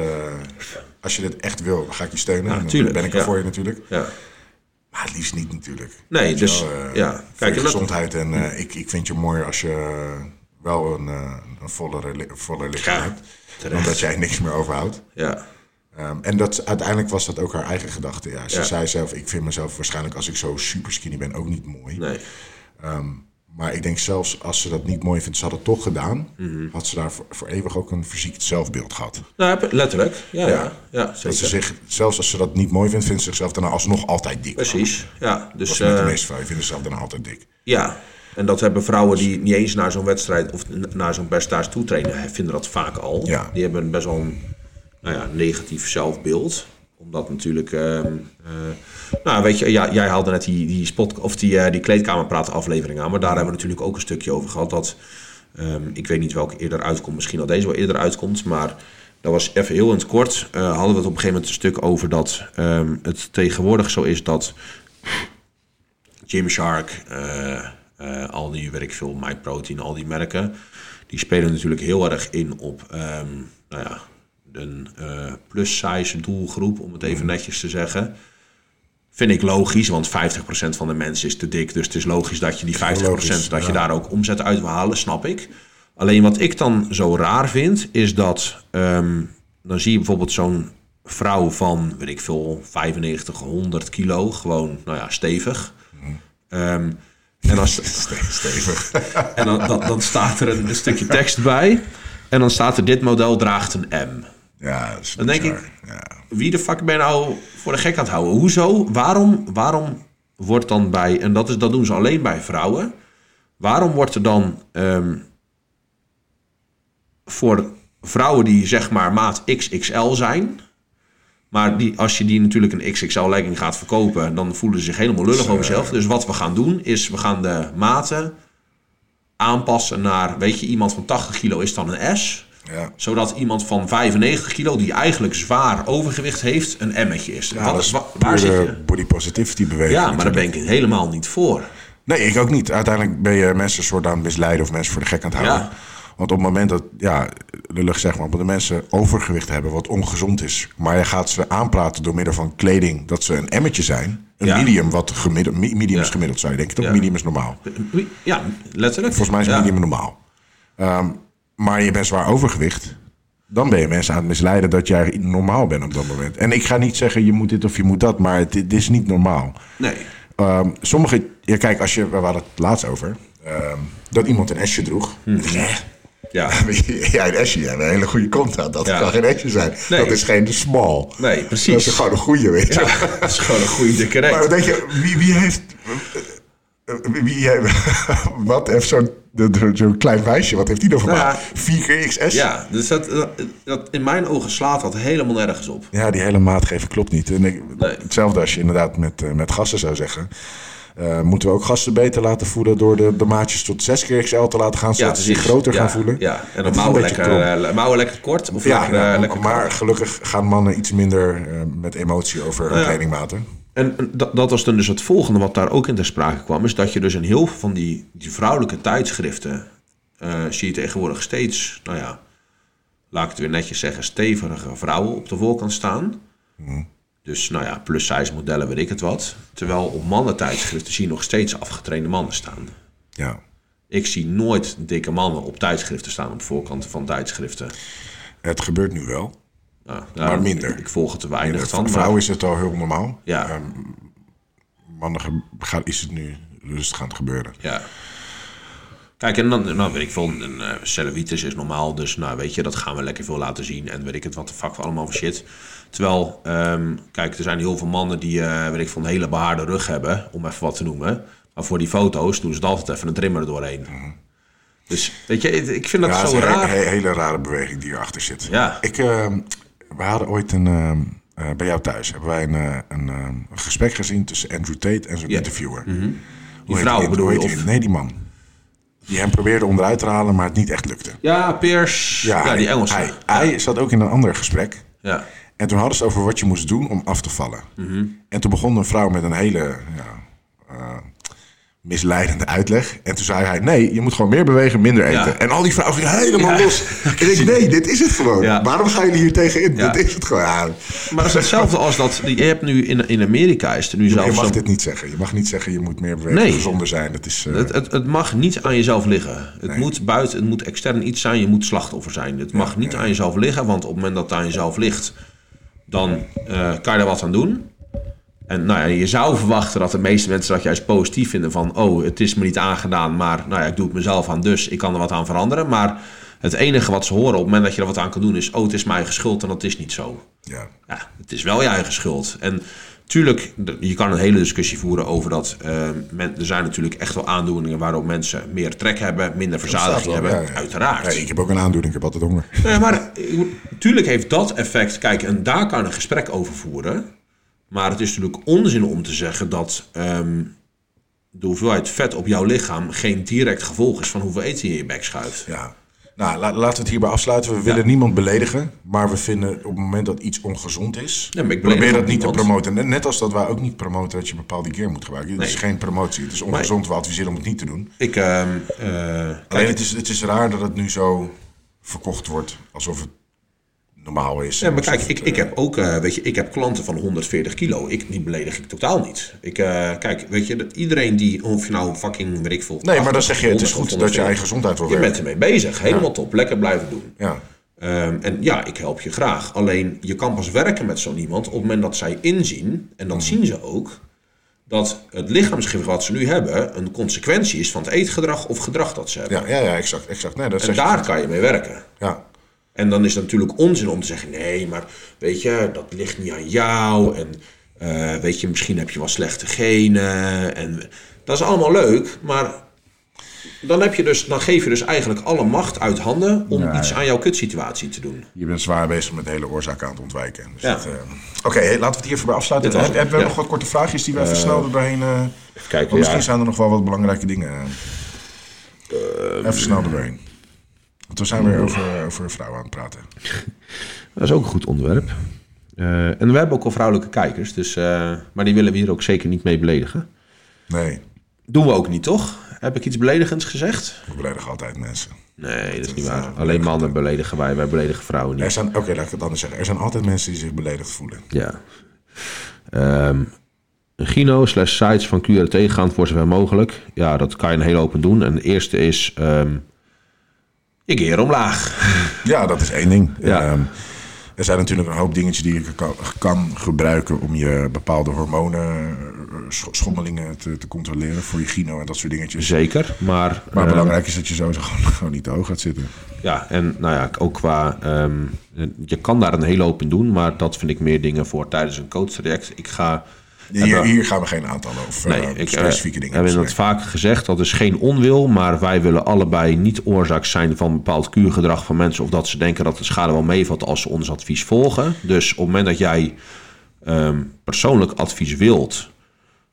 als je dit echt wil, dan ga ik je steunen. Ja, dan tuurlijk, ben ik er ja. voor je natuurlijk. Ja. Maar het liefst niet natuurlijk. Nee, Weet dus wel, eh, ja. Kijk, je dat- gezondheid. En eh, ik, ik vind je mooier als je eh, wel een, eh, een voller lichaam hebt. terecht. Dan dat jij niks meer overhoudt. ja. Ehm, en dat, uiteindelijk was dat ook haar eigen gedachte. Ja, ze Ja. zei zelf, ik vind mezelf waarschijnlijk als ik zo super skinny ben ook niet mooi. Nee. Maar ik denk zelfs als ze dat niet mooi vindt, ze had het toch gedaan. Mhm. Had ze daar voor, voor eeuwig ook een verziekt zelfbeeld gehad. Nou, letterlijk. Ja, ja. ja, Dat ze zich, zelfs als ze dat niet mooi vindt, vindt ze zichzelf daarna alsnog altijd dik. Precies. Ja, dus Dat is met de eh, meeste vrouwen, vinden zichzelf daarna altijd dik. ja. En dat hebben vrouwen die niet eens naar zo'n wedstrijd of naar zo'n percentage toe trainen, vinden dat vaak al. Ja. Die hebben best wel een nou ja, negatief zelfbeeld. Omdat natuurlijk. ehm, eh, nou, weet je, ja, jij haalde net die, die, spot, of die, eh, die kleedkamerpraat aflevering aan. Maar daar hebben we natuurlijk ook een stukje over gehad. Dat, ehm, ik weet niet welke eerder uitkomt. Misschien dat deze wel eerder uitkomt. Maar dat was even heel in het kort. eh, hadden we het op een gegeven moment een stuk over dat ehm, het tegenwoordig zo is dat Gymshark, eh eh al die, weet ik veel, MyProtein, al die merken, die spelen natuurlijk heel erg in op nou ja, een eh plus-size doelgroep, om het even netjes te zeggen. Vind ik logisch, want 50% van de mensen is te dik. Dus het is logisch dat je die 50% logisch, dat je ja. daar ook omzet uit wil halen, snap ik. Alleen wat ik dan zo raar vind, is dat ehm, dan zie je bijvoorbeeld zo'n vrouw van, weet ik veel, 95, 100 kilo, gewoon, nou ja, stevig. Ehm, en als, Stevig. en dan, dan, dan staat er een, een stukje tekst bij. En dan staat er: Dit model draagt een M. ja, dat is Dan denk ik- Ja. Wie de fuck ben je nou voor de gek aan het houden? Hoezo? Waarom, waarom wordt dan bij, en dat, is, dat doen ze alleen bij vrouwen, waarom wordt er dan ehm, voor vrouwen die zeg maar maat XXL zijn, maar die, als je die natuurlijk een XXL legging gaat verkopen, dan voelen ze zich helemaal lullig over zichzelf. Dus wat we gaan doen, is we gaan de maten aanpassen naar, weet je, iemand van 80 kilo is dan een S Ja. zodat iemand van 95 kilo, die eigenlijk zwaar overgewicht heeft, een emmetje is. Ja, dat is wa- waar zit je? body positivity beweging. Ja, maar daar ben ik helemaal niet voor. Nee, ik ook niet. Uiteindelijk ben je mensen soort aan het misleiden of mensen voor de gek aan het houden. Ja. Want op het moment dat, ja, lullig zeg maar, dat de mensen overgewicht hebben wat ongezond is, maar je gaat ze aanpraten door middel van kleding dat ze een emmetje zijn, een Ja. medium wat gemiddeld, mi- medium is gemiddeld zou je denken, toch? Medium is normaal. Ja, letterlijk. Volgens mij is medium normaal. Ehm, maar je bent zwaar overgewicht. Dan ben je mensen aan het misleiden dat jij normaal bent op dat moment. En ik ga niet zeggen je moet dit of je moet dat, maar het, het is niet normaal. Nee. Ehm, sommige, ja, kijk, als je, we hadden het laatst over, ehm, dat iemand een esje droeg. Je, Ja. "Eh, Jij een esje, hebt een hele goede kont aan. Dat Ja. kan geen esje zijn. Nee. Dat is geen small. Nee, Dat precies. is gewoon een goede, weet je. Ja, dat is gewoon een goede dikke. Maar denk je, wie, wie heeft... Wie, wat heeft zo'n zo'n klein meisje, wat heeft die dan voor Nou? 4 keer XS? Ja, dus dat, dat, dat in mijn ogen slaat dat helemaal nergens op. Ja, die hele maatgeving klopt niet. En ik, Nee. Hetzelfde als je inderdaad met, eh, met gasten zou zeggen. Eh, moeten we ook gasten beter laten voeden door de, de maatjes tot 6 keer XL te laten gaan, zodat ze zich groter Ja, gaan voelen? Ja, en dan mouwen lekker, eh, mouwen lekker kort of Ja, lekker, lekker maar kort. gelukkig gaan mannen iets minder met emotie over hun Ja. kledingmaten. En dat, dat was dan dus het volgende wat daar ook in ter sprake kwam. Is dat je dus in heel veel van die, die vrouwelijke tijdschriften... eh, zie je tegenwoordig steeds, nou ja... Laat ik het weer netjes zeggen, stevige vrouwen op de voorkant staan. Dus nou ja, plus size modellen, weet ik het wat. Terwijl op mannentijdschriften zie je nog steeds afgetrainde mannen staan. Ja. Ik zie nooit dikke mannen op tijdschriften staan, op voorkanten van tijdschriften. Het gebeurt nu wel. Nou, Maar nou, minder. Ik, ik volg het te weinig Voor van. vrouwen maar- is het al heel normaal. Ja. Ehm, mannen gaat, is het nu rustig aan het gebeuren. Ja. Kijk, en dan, nou weet ik veel, een uh, cellulitis is normaal, dus nou weet je, dat gaan we lekker veel laten zien en weet ik het wat de fuck allemaal voor shit. Terwijl, ehm, kijk, er zijn heel veel mannen die, eh, weet ik veel, een hele behaarde rug hebben, om even wat te noemen. Maar voor die foto's doen ze er altijd even een trimmer er doorheen. Dus, weet je, ik vind dat Ja, het zo een raar. he- hele rare beweging die erachter zit. Ja. Ik, ehm, we hadden ooit een, ehm, eh, bij jou thuis hebben wij een, eh, een, ehm, een gesprek gezien tussen Andrew Tate en zijn interviewer. Hoe Die heet vrouw die- bedoel je? die? Of, Nee, die man. Die hem probeerde onderuit te halen, maar het niet echt lukte. ja, Peers. Ja, die Engelse. Hij, hij zat ook in een ander gesprek. Ja. En toen hadden ze over wat je moest doen om af te vallen. Mhm. En toen begon een vrouw met een hele ja, eh, misleidende uitleg. En toen zei hij, nee, je moet gewoon meer bewegen, minder eten. Ja. En al die vrouwen gingen helemaal Ja. los. En ik nee, dit is het gewoon. Ja. Waarom gaan jullie hier tegenin? Dit is het gewoon. Maar dat is hetzelfde als dat, je hebt nu in, in Amerika is er nu je zelfs mag zo'n- dit niet zeggen. Je mag niet zeggen, je moet meer bewegen, Nee. gezonder zijn. Dat is, eh, Het, het, het mag niet aan jezelf liggen. Het Nee. moet buiten, het moet extern iets zijn. Je moet slachtoffer zijn. Het mag niet aan jezelf liggen, want op het moment dat het aan jezelf ligt, dan eh, kan je er wat aan doen. En nou ja, je zou verwachten dat de meeste mensen dat juist positief vinden van, oh, het is me niet aangedaan, maar nou ja, ik doe het mezelf aan, dus ik kan er wat aan veranderen. Maar het enige wat ze horen op het moment dat je er wat aan kan doen is, oh, het is mijn eigen schuld en dat is niet zo. ja. Ja, het is wel je eigen schuld. En tuurlijk, je kan een hele discussie voeren over dat. eh, men, er zijn natuurlijk echt wel aandoeningen waarop mensen meer trek hebben, minder verzadiging wel, hebben. ja. Uiteraard. Nee, ik heb ook een aandoening, ik heb altijd honger. Nee, maar natuurlijk heeft dat effect. Kijk, en daar kan een gesprek over voeren. Maar het is natuurlijk onzin om te zeggen dat ehm, de hoeveelheid vet op jouw lichaam geen direct gevolg is van hoeveel eten je in je bek schuift. Ja. Nou, la- laten we het hierbij afsluiten. We willen niemand beledigen, maar we vinden op het moment dat iets ongezond is, Ja, ik probeer dat niet te promoten. Net- als dat wij ook niet promoten dat je bepaalde gear moet gebruiken. Het is geen promotie, het is ongezond. We adviseren om het niet te doen. Ik, ehm, eh, Alleen kijk, het is, het is raar dat het nu zo verkocht wordt alsof het normaal is. Ja, maar Alsof kijk, ik, ik eh, heb ook, eh, weet je, ik heb klanten van 140 kilo. Ik, die beledig ik totaal niet. Ik, eh, kijk, weet je, iedereen die, of je nou fucking, weet ik veel... Nee, maar dan zeg je, het is 100 goed dat je 140. eigen gezondheid wil Je bent ermee bezig, helemaal top. Lekker blijven doen. Ja, Ehm, en ja, ik help je graag. Alleen, je kan pas werken met zo'n iemand op het moment dat zij inzien, en dat zien ze ook, dat het lichaamsgewicht wat ze nu hebben een consequentie is van het eetgedrag of gedrag dat ze hebben. ja, ja, ja exact. exact. Nee, dat en daar kan je mee werken. Ja. En dan is het natuurlijk onzin om te zeggen: nee, maar weet je, dat ligt niet aan jou. En eh, weet je, misschien heb je wel slechte genen. En dat is allemaal leuk, maar dan, heb je dus, dan geef je dus eigenlijk alle macht uit handen om Ja, iets ja. aan jouw kutsituatie te doen. Je bent zwaar bezig met de hele oorzaak aan het ontwijken. Dus Ja. eh, Oké, laten we het hier voorbij afsluiten. Heb- Hebben we ja. nog wat korte vraagjes die we even snel er doorheen... eh, Even kijken, misschien zijn er nog wel wat belangrijke dingen. eh. Ehm, even snel er doorheen. Want we zijn weer over, over vrouwen aan het praten. Dat is ook een goed onderwerp. Eh, en we hebben ook al vrouwelijke kijkers, dus, eh, maar die willen we hier ook zeker niet mee beledigen. Nee, Doen we ook niet, toch? Heb ik iets beledigends gezegd? we beledigen altijd mensen. Nee, dat is niet waar. Alleen mannen beledigen wij, wij beledigen vrouwen niet. oké, laat ik het anders zeggen. Er zijn altijd mensen die zich beledigd voelen. Ja. Ehm Gino slash sites van QRT gaan voor zover mogelijk. Ja, dat kan je een hele open doen. En de eerste is ehm je keer omlaag. Ja, dat is één ding. Ja. Ehm, er zijn natuurlijk een hoop dingetjes die je kan, kan gebruiken om je bepaalde hormonen, eh, sch- schommelingen te, te controleren voor je gyno en dat soort dingetjes. Zeker, maar... Maar ehm, belangrijk is dat je sowieso gewoon, gewoon niet te hoog gaat zitten. Ja, en nou ja, ook qua... ehm, je kan daar een hele hoop in doen, maar dat vind ik meer dingen voor tijdens een coachtraject. Ik ga... Hier, hier gaan we geen aantallen of Nee, eh, ik specifieke eh, dingen heb dat bespreken. vaak gezegd. Dat is geen onwil, maar wij willen allebei niet oorzaak zijn van bepaald kuurgedrag van mensen. Of dat ze denken dat de schade wel meevalt als ze ons advies volgen. Dus op het moment dat jij ehm, persoonlijk advies wilt,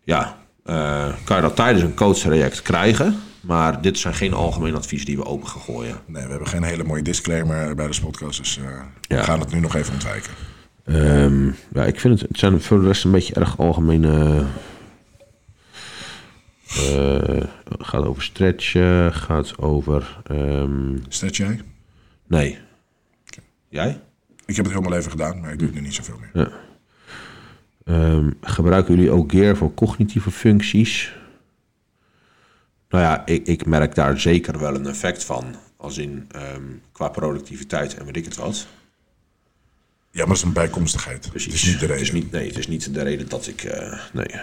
ja, eh, kan je dat tijdens een coachtraject krijgen. Maar dit zijn geen algemeen advies die we open gaan gooien. Nee, we hebben geen hele mooie disclaimer bij de podcast, dus eh, Ja. we gaan het nu nog even ontwijken. Ehm, ja, ik vind het, het zijn voor de rest een beetje erg algemene. eh gaat over stretchen, gaat over. ehm, Stretch jij? nee. Jij? Ik heb het helemaal even gedaan, maar ik doe het nu niet zoveel meer. Ehm, gebruiken jullie ook gear voor cognitieve functies? Nou ja, ik, ik merk daar zeker wel een effect van. Als in qua productiviteit en weet ik het wat. Ja, maar dat is een bijkomstigheid. Precies. Het is niet de reden. Het is niet, nee, het is niet de reden dat ik. eh, nee.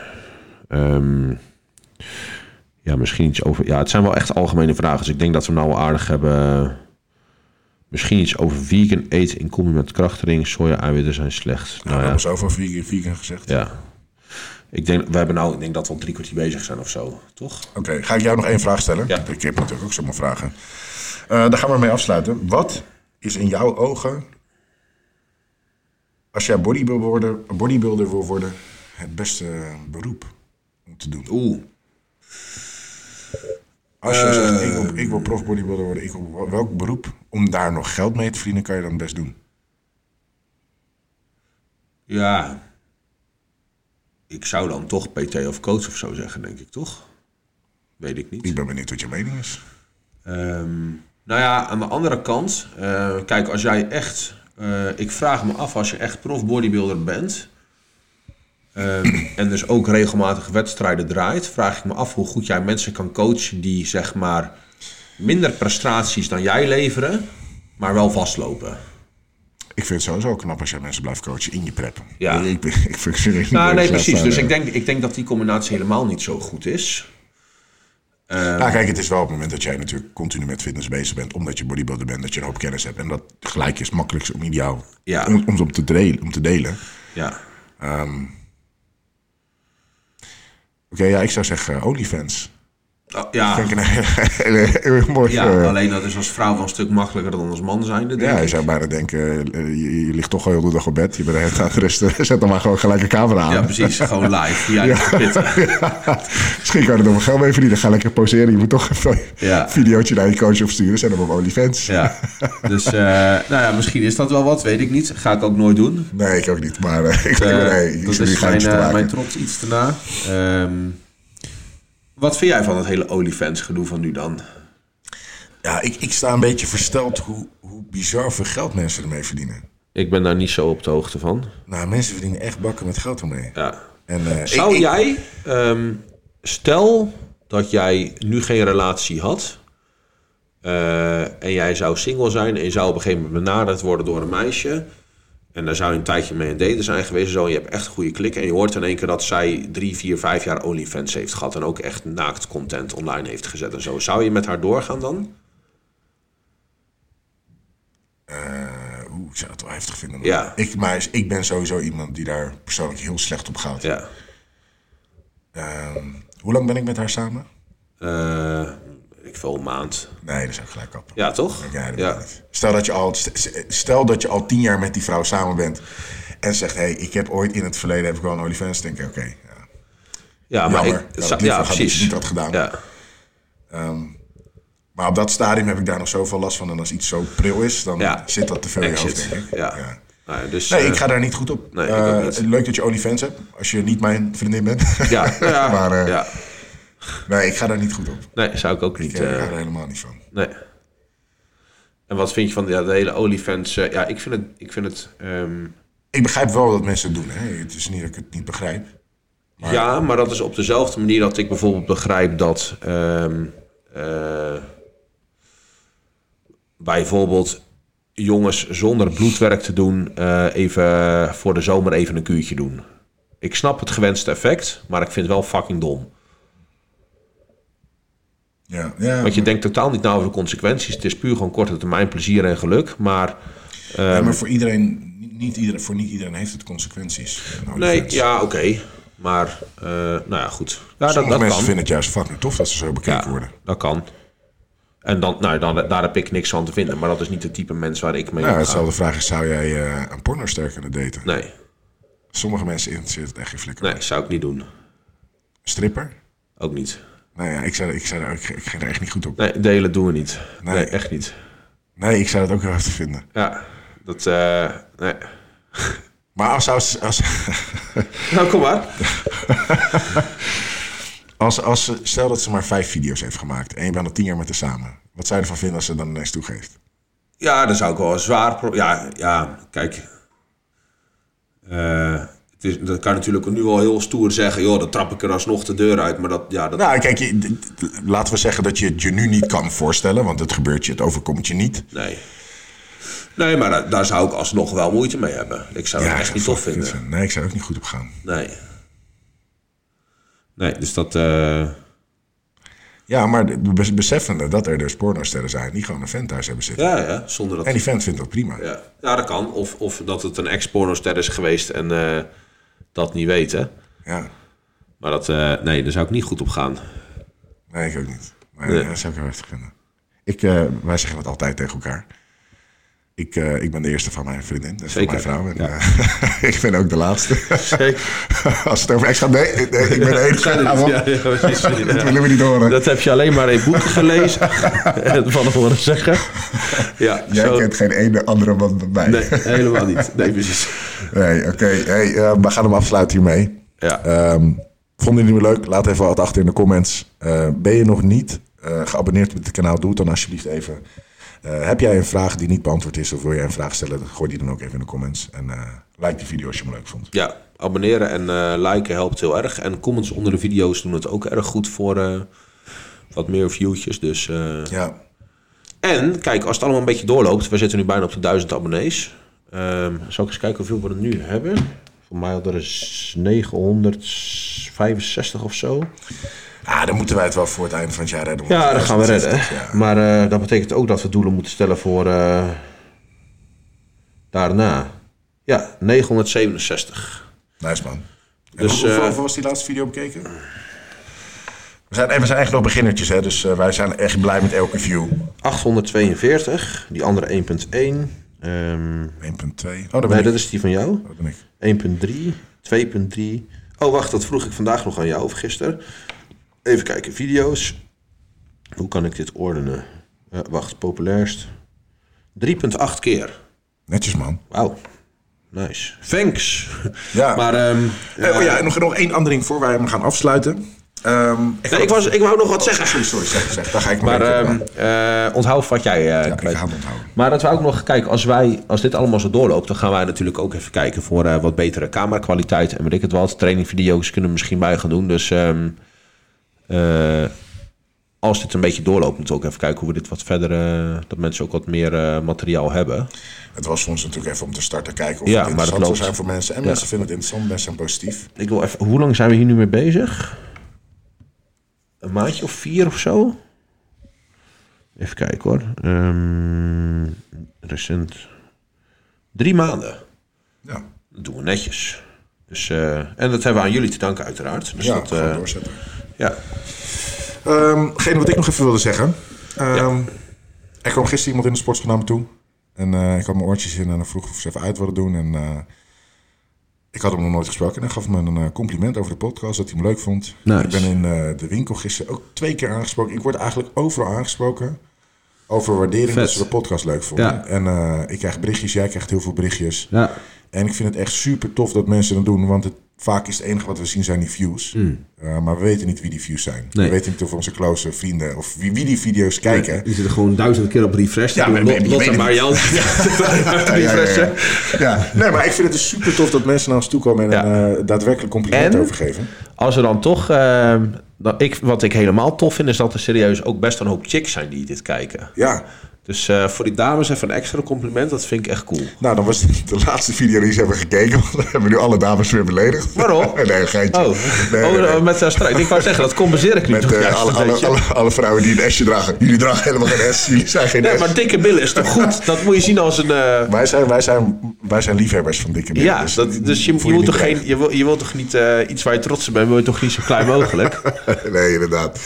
Ehm, ja, misschien iets over. Ja, het zijn wel echt algemene vragen. Dus ik denk dat we nou wel aardig hebben. Misschien iets over vegan eten in combi met krachtering. Soja-eiwitten zijn slecht. Nou, Nou we ja, hebben zoveel vegan, vegan gezegd. ja. Ik denk, we hebben nou, ik denk dat we al drie kwartier bezig zijn of zo, toch? Oké, ga ik jou nog één vraag stellen? Ja. Ik heb natuurlijk ook zomaar vragen. Daar gaan we mee afsluiten. Wat is in jouw ogen, als jij bodybuilder, bodybuilder wil worden, het beste beroep om te doen? Oeh. Als je zegt, ik wil, ik wil prof bodybuilder worden, ik wil, welk beroep om daar nog geld mee te verdienen, kan je dan best doen? Ja. Ik zou dan toch PT of coach of zo zeggen, denk ik, toch? Weet ik niet. Ik ben benieuwd wat je mening is. Ehm, nou ja, aan de andere kant, eh, kijk, als jij echt, eh, ik vraag me af als je echt prof bodybuilder bent ehm, en dus ook regelmatig wedstrijden draait, vraag ik me af hoe goed jij mensen kan coachen die zeg maar minder prestaties dan jij leveren, maar wel vastlopen. Ik vind het sowieso knap als jij mensen blijft coachen in je prep. Ja. Ik, ik, ik vind het Nou, nee, precies. Dus ik eh. denk, ik denk dat die combinatie helemaal niet zo goed is. Nou, kijk, het is wel op het moment dat jij natuurlijk continu met fitness bezig bent, omdat je bodybuilder bent, dat je een hoop kennis hebt. En dat gelijk is het makkelijkste om ideaal Ja. om, te delen, om te delen. Ja. Oké, ja, ik zou zeggen uh, OnlyFans. Oh, ja. Vind ik een hele, hele, hele mooie... ja, eh, alleen dat is als vrouw wel een stuk makkelijker dan als man zijn. denk ja, je ik. zou bijna denken, eh, je, je ligt toch al heel de dag op bed. Je bent tijd aan het rusten. Zet dan maar gewoon gelijk een camera aan. Ja, precies. Gewoon live. Ja, ja. Misschien kan je er nog wel geld mee verdienen. Ga lekker poseren. Je moet toch even Ja. een videootje naar je coach opsturen. Zet hem op OnlyFans. ja. Dus eh, nou ja, misschien is dat wel wat, weet ik niet. Ga ik ook nooit doen. Nee, ik ook niet. Maar eh, ik Eh, nee, dat is mijn, eh, mijn trots iets te na. Ehm, wat vind jij van het hele OnlyFans gedoe van nu dan? Ja, ik, ik sta een beetje versteld hoe, hoe bizar veel geld mensen ermee verdienen. Ik ben daar niet zo op de hoogte van. Nou, mensen verdienen echt bakken met geld ermee. Ja. En, eh, Zou ik- ik- jij, ehm, stel dat jij nu geen relatie had eh, en jij zou single zijn en je zou op een gegeven moment benaderd worden door een meisje en daar zou je een tijdje mee een daten zijn geweest en zo, en je hebt echt een goede klik en je hoort in één keer dat zij drie, vier, vijf jaar OnlyFans heeft gehad en ook echt naakt content online heeft gezet en zo. Zou je met haar doorgaan dan? Eh, Oeh, ik zou het wel heftig vinden. Ja. Ik, maar ik ben sowieso iemand die daar persoonlijk heel slecht op gaat. Ja. Ehm, hoe lang ben ik met haar samen? Eh, ik veel een maand. Nee, dat zou ik gelijk kappen. Ja, toch? Ja, dat. Stel, dat je al, st- stel dat je al tien jaar met die vrouw samen bent en zegt: hé, hey, ik heb ooit in het verleden heb ik wel een OnlyFans. denk ik, oké. ja. Ja, maar Jammer ik, dat ja, precies. niet had gedaan. Ja. Maar op dat stadium heb ik daar nog zoveel last van. En als iets zo pril is, dan Ja. zit dat te veel in je hoofd, denk ik. Ja. Ja. Nou dus, Nee, eh, ik ga daar niet goed op. Nee, Eh, ook niet. leuk dat je OnlyFans hebt, als je niet mijn vriendin bent. Ja, ja, Maar, eh, ja. Nee, ik ga daar niet goed op. Nee, zou ik ook Ik niet. eh, eh, ga er helemaal niet van. nee. En wat vind je van ja, de hele OnlyFans? eh, ja, ik vind het... Ik vind het ehm, Ik begrijp wel dat mensen het doen. Hè? Het is niet dat ik het niet begrijp. Ja, maar dat is op dezelfde manier dat ik bijvoorbeeld begrijp dat... ehm, eh, bijvoorbeeld jongens zonder bloedwerk te doen... eh, even voor de zomer even een kuurtje doen. Ik snap het gewenste effect, maar ik vind het wel fucking dom. Ja, ja, Want je denkt totaal niet na over de consequenties. Het is puur gewoon korte termijn plezier en geluk. Maar ja, maar voor iedereen, niet iedereen, voor niet iedereen heeft het consequenties. Nou, nee, fans. ja, oké. Maar, eh, nou ja, goed. Ja, dat, Sommige dat mensen kan. vinden het juist fucking tof dat ze zo bekeken Ja, worden. dat kan. En dan, nou, dan, daar heb ik niks van te vinden. Maar dat is niet het type mens waar ik mee Nou, hetzelfde vraag is, zou jij eh, een pornoster kunnen daten? Nee, Sommige mensen interesseert het echt geen flikker. nee, zou ik niet doen. Stripper? Ook niet. Nou ja, ik, zou, ik, zou, ik, ik ging er echt niet goed op. Nee, delen doen we niet. Nee, Nee. echt niet. Nee, ik zou dat ook heel heftig vinden. Ja, dat, eh, nee. Maar als, als, als, Nou, kom maar. als, als, ze- stel dat ze maar vijf video's heeft gemaakt en je bent al tien jaar met haar samen. Wat zou je ervan vinden als ze dan ineens toegeeft? Ja, dan zou ik wel een zwaar... Ja, ja, kijk. Eh, het is, dat kan natuurlijk nu wel heel stoer zeggen... joh, dan trap ik er alsnog de deur uit. Maar dat, ja, dat, Nou, kijk, je, laten we zeggen dat je het je nu niet kan voorstellen, want het gebeurt je, het overkomt je niet. nee. Nee, maar daar, daar zou ik alsnog wel moeite mee hebben. Ik zou het echt niet tof vinden. Nee, ik zou er ook niet goed op gaan. Nee. Nee, dus dat... eh, Ja, maar de- bes- beseffende dat er dus pornosterren zijn die gewoon een vent thuis hebben zitten. ja, ja, zonder dat... En die vent vindt dat prima. Ja, ja dat kan. Of, of dat het een ex-pornoster is geweest en eh, dat niet weten. Ja, Maar dat, eh, nee, daar zou ik niet goed op gaan. nee, ik ook niet. Maar Nee. dat zou ik heel heftig vinden. Ik, eh, wij zeggen het altijd tegen elkaar. Ik, eh, ik ben de eerste van mijn vriendin, dus van Zeker, mijn vrouw. En, ja. eh, ik ben ook de laatste. Zeker. Als het over ex gaat, nee, nee, ik ben de enige. Ja, precies. Dat willen we niet horen. Dat heb je alleen maar in boeken gelezen en van horen zeggen. Ja, Jij zo. kent geen ene andere man dan mij. Nee, helemaal niet. Nee, precies. Nee, oké. Hey, eh, we gaan hem afsluiten hiermee. Ja. Ehm vonden jullie hem leuk? Laat even wat achter in de comments. Ben je nog niet geabonneerd op het kanaal? Doe het dan alsjeblieft even. Eh, heb jij een vraag die niet beantwoord is of wil jij een vraag stellen? Gooi die dan ook even in de comments. En eh, like die video als je hem leuk vond. ja, abonneren en eh, liken helpt heel erg. En comments onder de video's doen het ook erg goed voor wat meer viewtjes. Dus, Ja, En kijk, als het allemaal een beetje doorloopt, we zitten nu bijna op de 1000 abonnees. Ehm zal ik eens kijken hoeveel we er nu hebben? Voor mij hadden er is 965 of zo. Ah, dan moeten wij het wel voor het einde van het jaar redden. Ja, dat gaan we redden. 2060, Ja. Maar eh, dat betekent ook dat we doelen moeten stellen voor eh, daarna. Ja, 967. Nice man. Dus, hoeveel, eh, hoeveel was die laatste video bekeken? We zijn, en we zijn echt nog beginnertjes, hè? dus wij zijn echt blij met elke view. 842, die andere 1.1. Ehm 1.2. Oh, dat ben nee, ik. dat is die van jou. Dat ben ik. 1.3, 2.3. Oh, wacht, dat vroeg ik vandaag nog aan jou of gisteren. Even kijken, video's. Hoe kan ik dit ordenen? Eh, wacht, populairst. 3.8 keer. Netjes man. Wauw. Nice. Thanks. Ja. Maar ehm, Eh, oh ja, en nog, nog één ding voor wij hem gaan afsluiten. Ehm, nee, ik, was, ik wou nog wat zeggen. Sorry, sorry, zeg, zeg. Daar ga ik Maar maar ehm eh, onthoud wat jij eh ja, ik ga onthouden. Maar dat we ook nog kijken, als, wij, als dit allemaal zo doorloopt, dan gaan wij natuurlijk ook even kijken voor eh, wat betere camerakwaliteit. En weet ik het wat, trainingvideo's kunnen we misschien bij gaan doen. Dus eh, als dit een beetje doorloopt, moeten we ook even kijken hoe we dit wat verder, eh, dat mensen ook wat meer eh, materiaal hebben. Het was voor ons natuurlijk even om te starten kijken of Ja, het maar het interessant zou zijn voor mensen. En Ja. mensen vinden het interessant, mensen zijn positief. Ik wil even, hoe lang zijn we hier nu mee bezig? Een maandje of vier of zo? Even kijken hoor. Ehm, recent. Drie maanden. Ja, Dat doen we netjes. Dus, en dat hebben we aan jullie te danken uiteraard. Dus ja dat, doorzetten. ja. Ehm Geen wat ik nog even wilde zeggen. Ja. Er kwam gisteren iemand in de sportschool naar me toe. En eh, ik had mijn oortjes in en dan vroeg of ze even uit wilden doen. En eh, ik had hem nog nooit gesproken. En hij gaf me een eh, compliment over de podcast, dat hij me leuk vond. Nice. Ik ben in de winkel gisteren ook twee keer aangesproken. Ik word eigenlijk overal aangesproken over waardering Vet. dat ze de podcast leuk vonden. Ja. En ik krijg berichtjes, jij krijgt heel veel berichtjes. ja. En ik vind het echt super tof dat mensen dat doen. Want het, vaak is het enige wat we zien zijn die views. Uh, maar we weten niet wie die views zijn. Nee. We weten niet of onze close vrienden of wie, wie die video's kijken. Die zitten gewoon duizend keer op refresh. Ja, maar- Lot, Lot en Marianne. Ja, ja, ja. refreshen. Ja, nee, maar ik vind het dus super tof dat mensen naar ons toe komen en een eh, daadwerkelijk compliment En? overgeven. Als er dan toch... ehm, dan ik, wat ik helemaal tof vind, is dat er serieus ook best een hoop chicks zijn die dit kijken. Ja, Dus eh, voor die dames even een extra compliment. Dat vind ik echt cool. nou dan was de laatste video die ze hebben gekeken. Want dan hebben we nu alle dames weer beledigd. Waarom? nee, geintje. Oh, Nee, oh nee, eh, met uh, strijd. Ik wou zeggen, dat compenseer ik nu Met toch eh, juist alle, alle, alle, alle vrouwen die een S'je dragen. Jullie dragen helemaal geen S. Jullie zijn geen Nee, S. maar dikke billen is toch goed? Dat moet je zien als een... Wij zijn, wij, zijn, wij zijn liefhebbers van dikke billen. ja, dat, dus je, je, moet toch geen, je, wil, je wilt toch niet iets waar je trots op bent, wil je toch niet zo klein mogelijk? nee, inderdaad.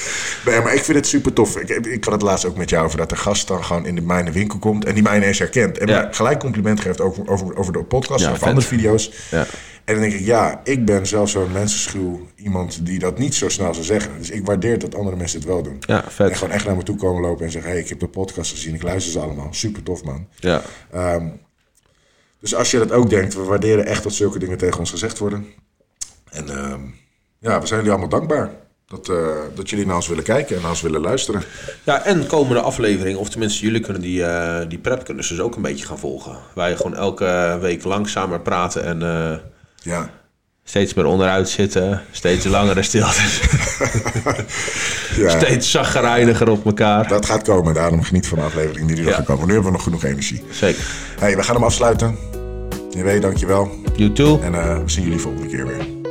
Nee, maar ik vind het super tof. Ik, ik had het laatst ook met jou over dat de gast dan gewoon in de mijne winkel komt en die mij ineens herkent. En Ja. gelijk compliment geeft over, over, over de podcast of andere video's. Ja. En dan denk ik, ja, ik ben zelf zo'n mensenschuw iemand die dat niet zo snel zou zeggen. Dus ik waardeer dat andere mensen het wel doen. Ja, En vet. gewoon echt naar me toe komen lopen en zeggen, hey, ik heb de podcast gezien, ik luister ze allemaal. Super tof, man. Ja. Ehm, dus als je dat ook denkt, we waarderen echt dat zulke dingen tegen ons gezegd worden. En ehm, ja, we zijn jullie allemaal dankbaar. Dat, eh, dat jullie naar ons willen kijken en naar ons willen luisteren. ja, en komende aflevering, of tenminste jullie kunnen die, eh die prep kunnen dus ook een beetje gaan volgen. Wij gewoon elke week langzamer praten en eh, Ja, steeds meer onderuit zitten. Steeds langere stiltes. ja steeds zaggerijniger op elkaar. dat gaat komen. Daarom geniet van de aflevering die er Ja. gaat komen. Nu hebben we nog genoeg energie. Zeker. Hey, we gaan hem afsluiten. Je weet, dankjewel. You too. En we zien jullie volgende keer weer.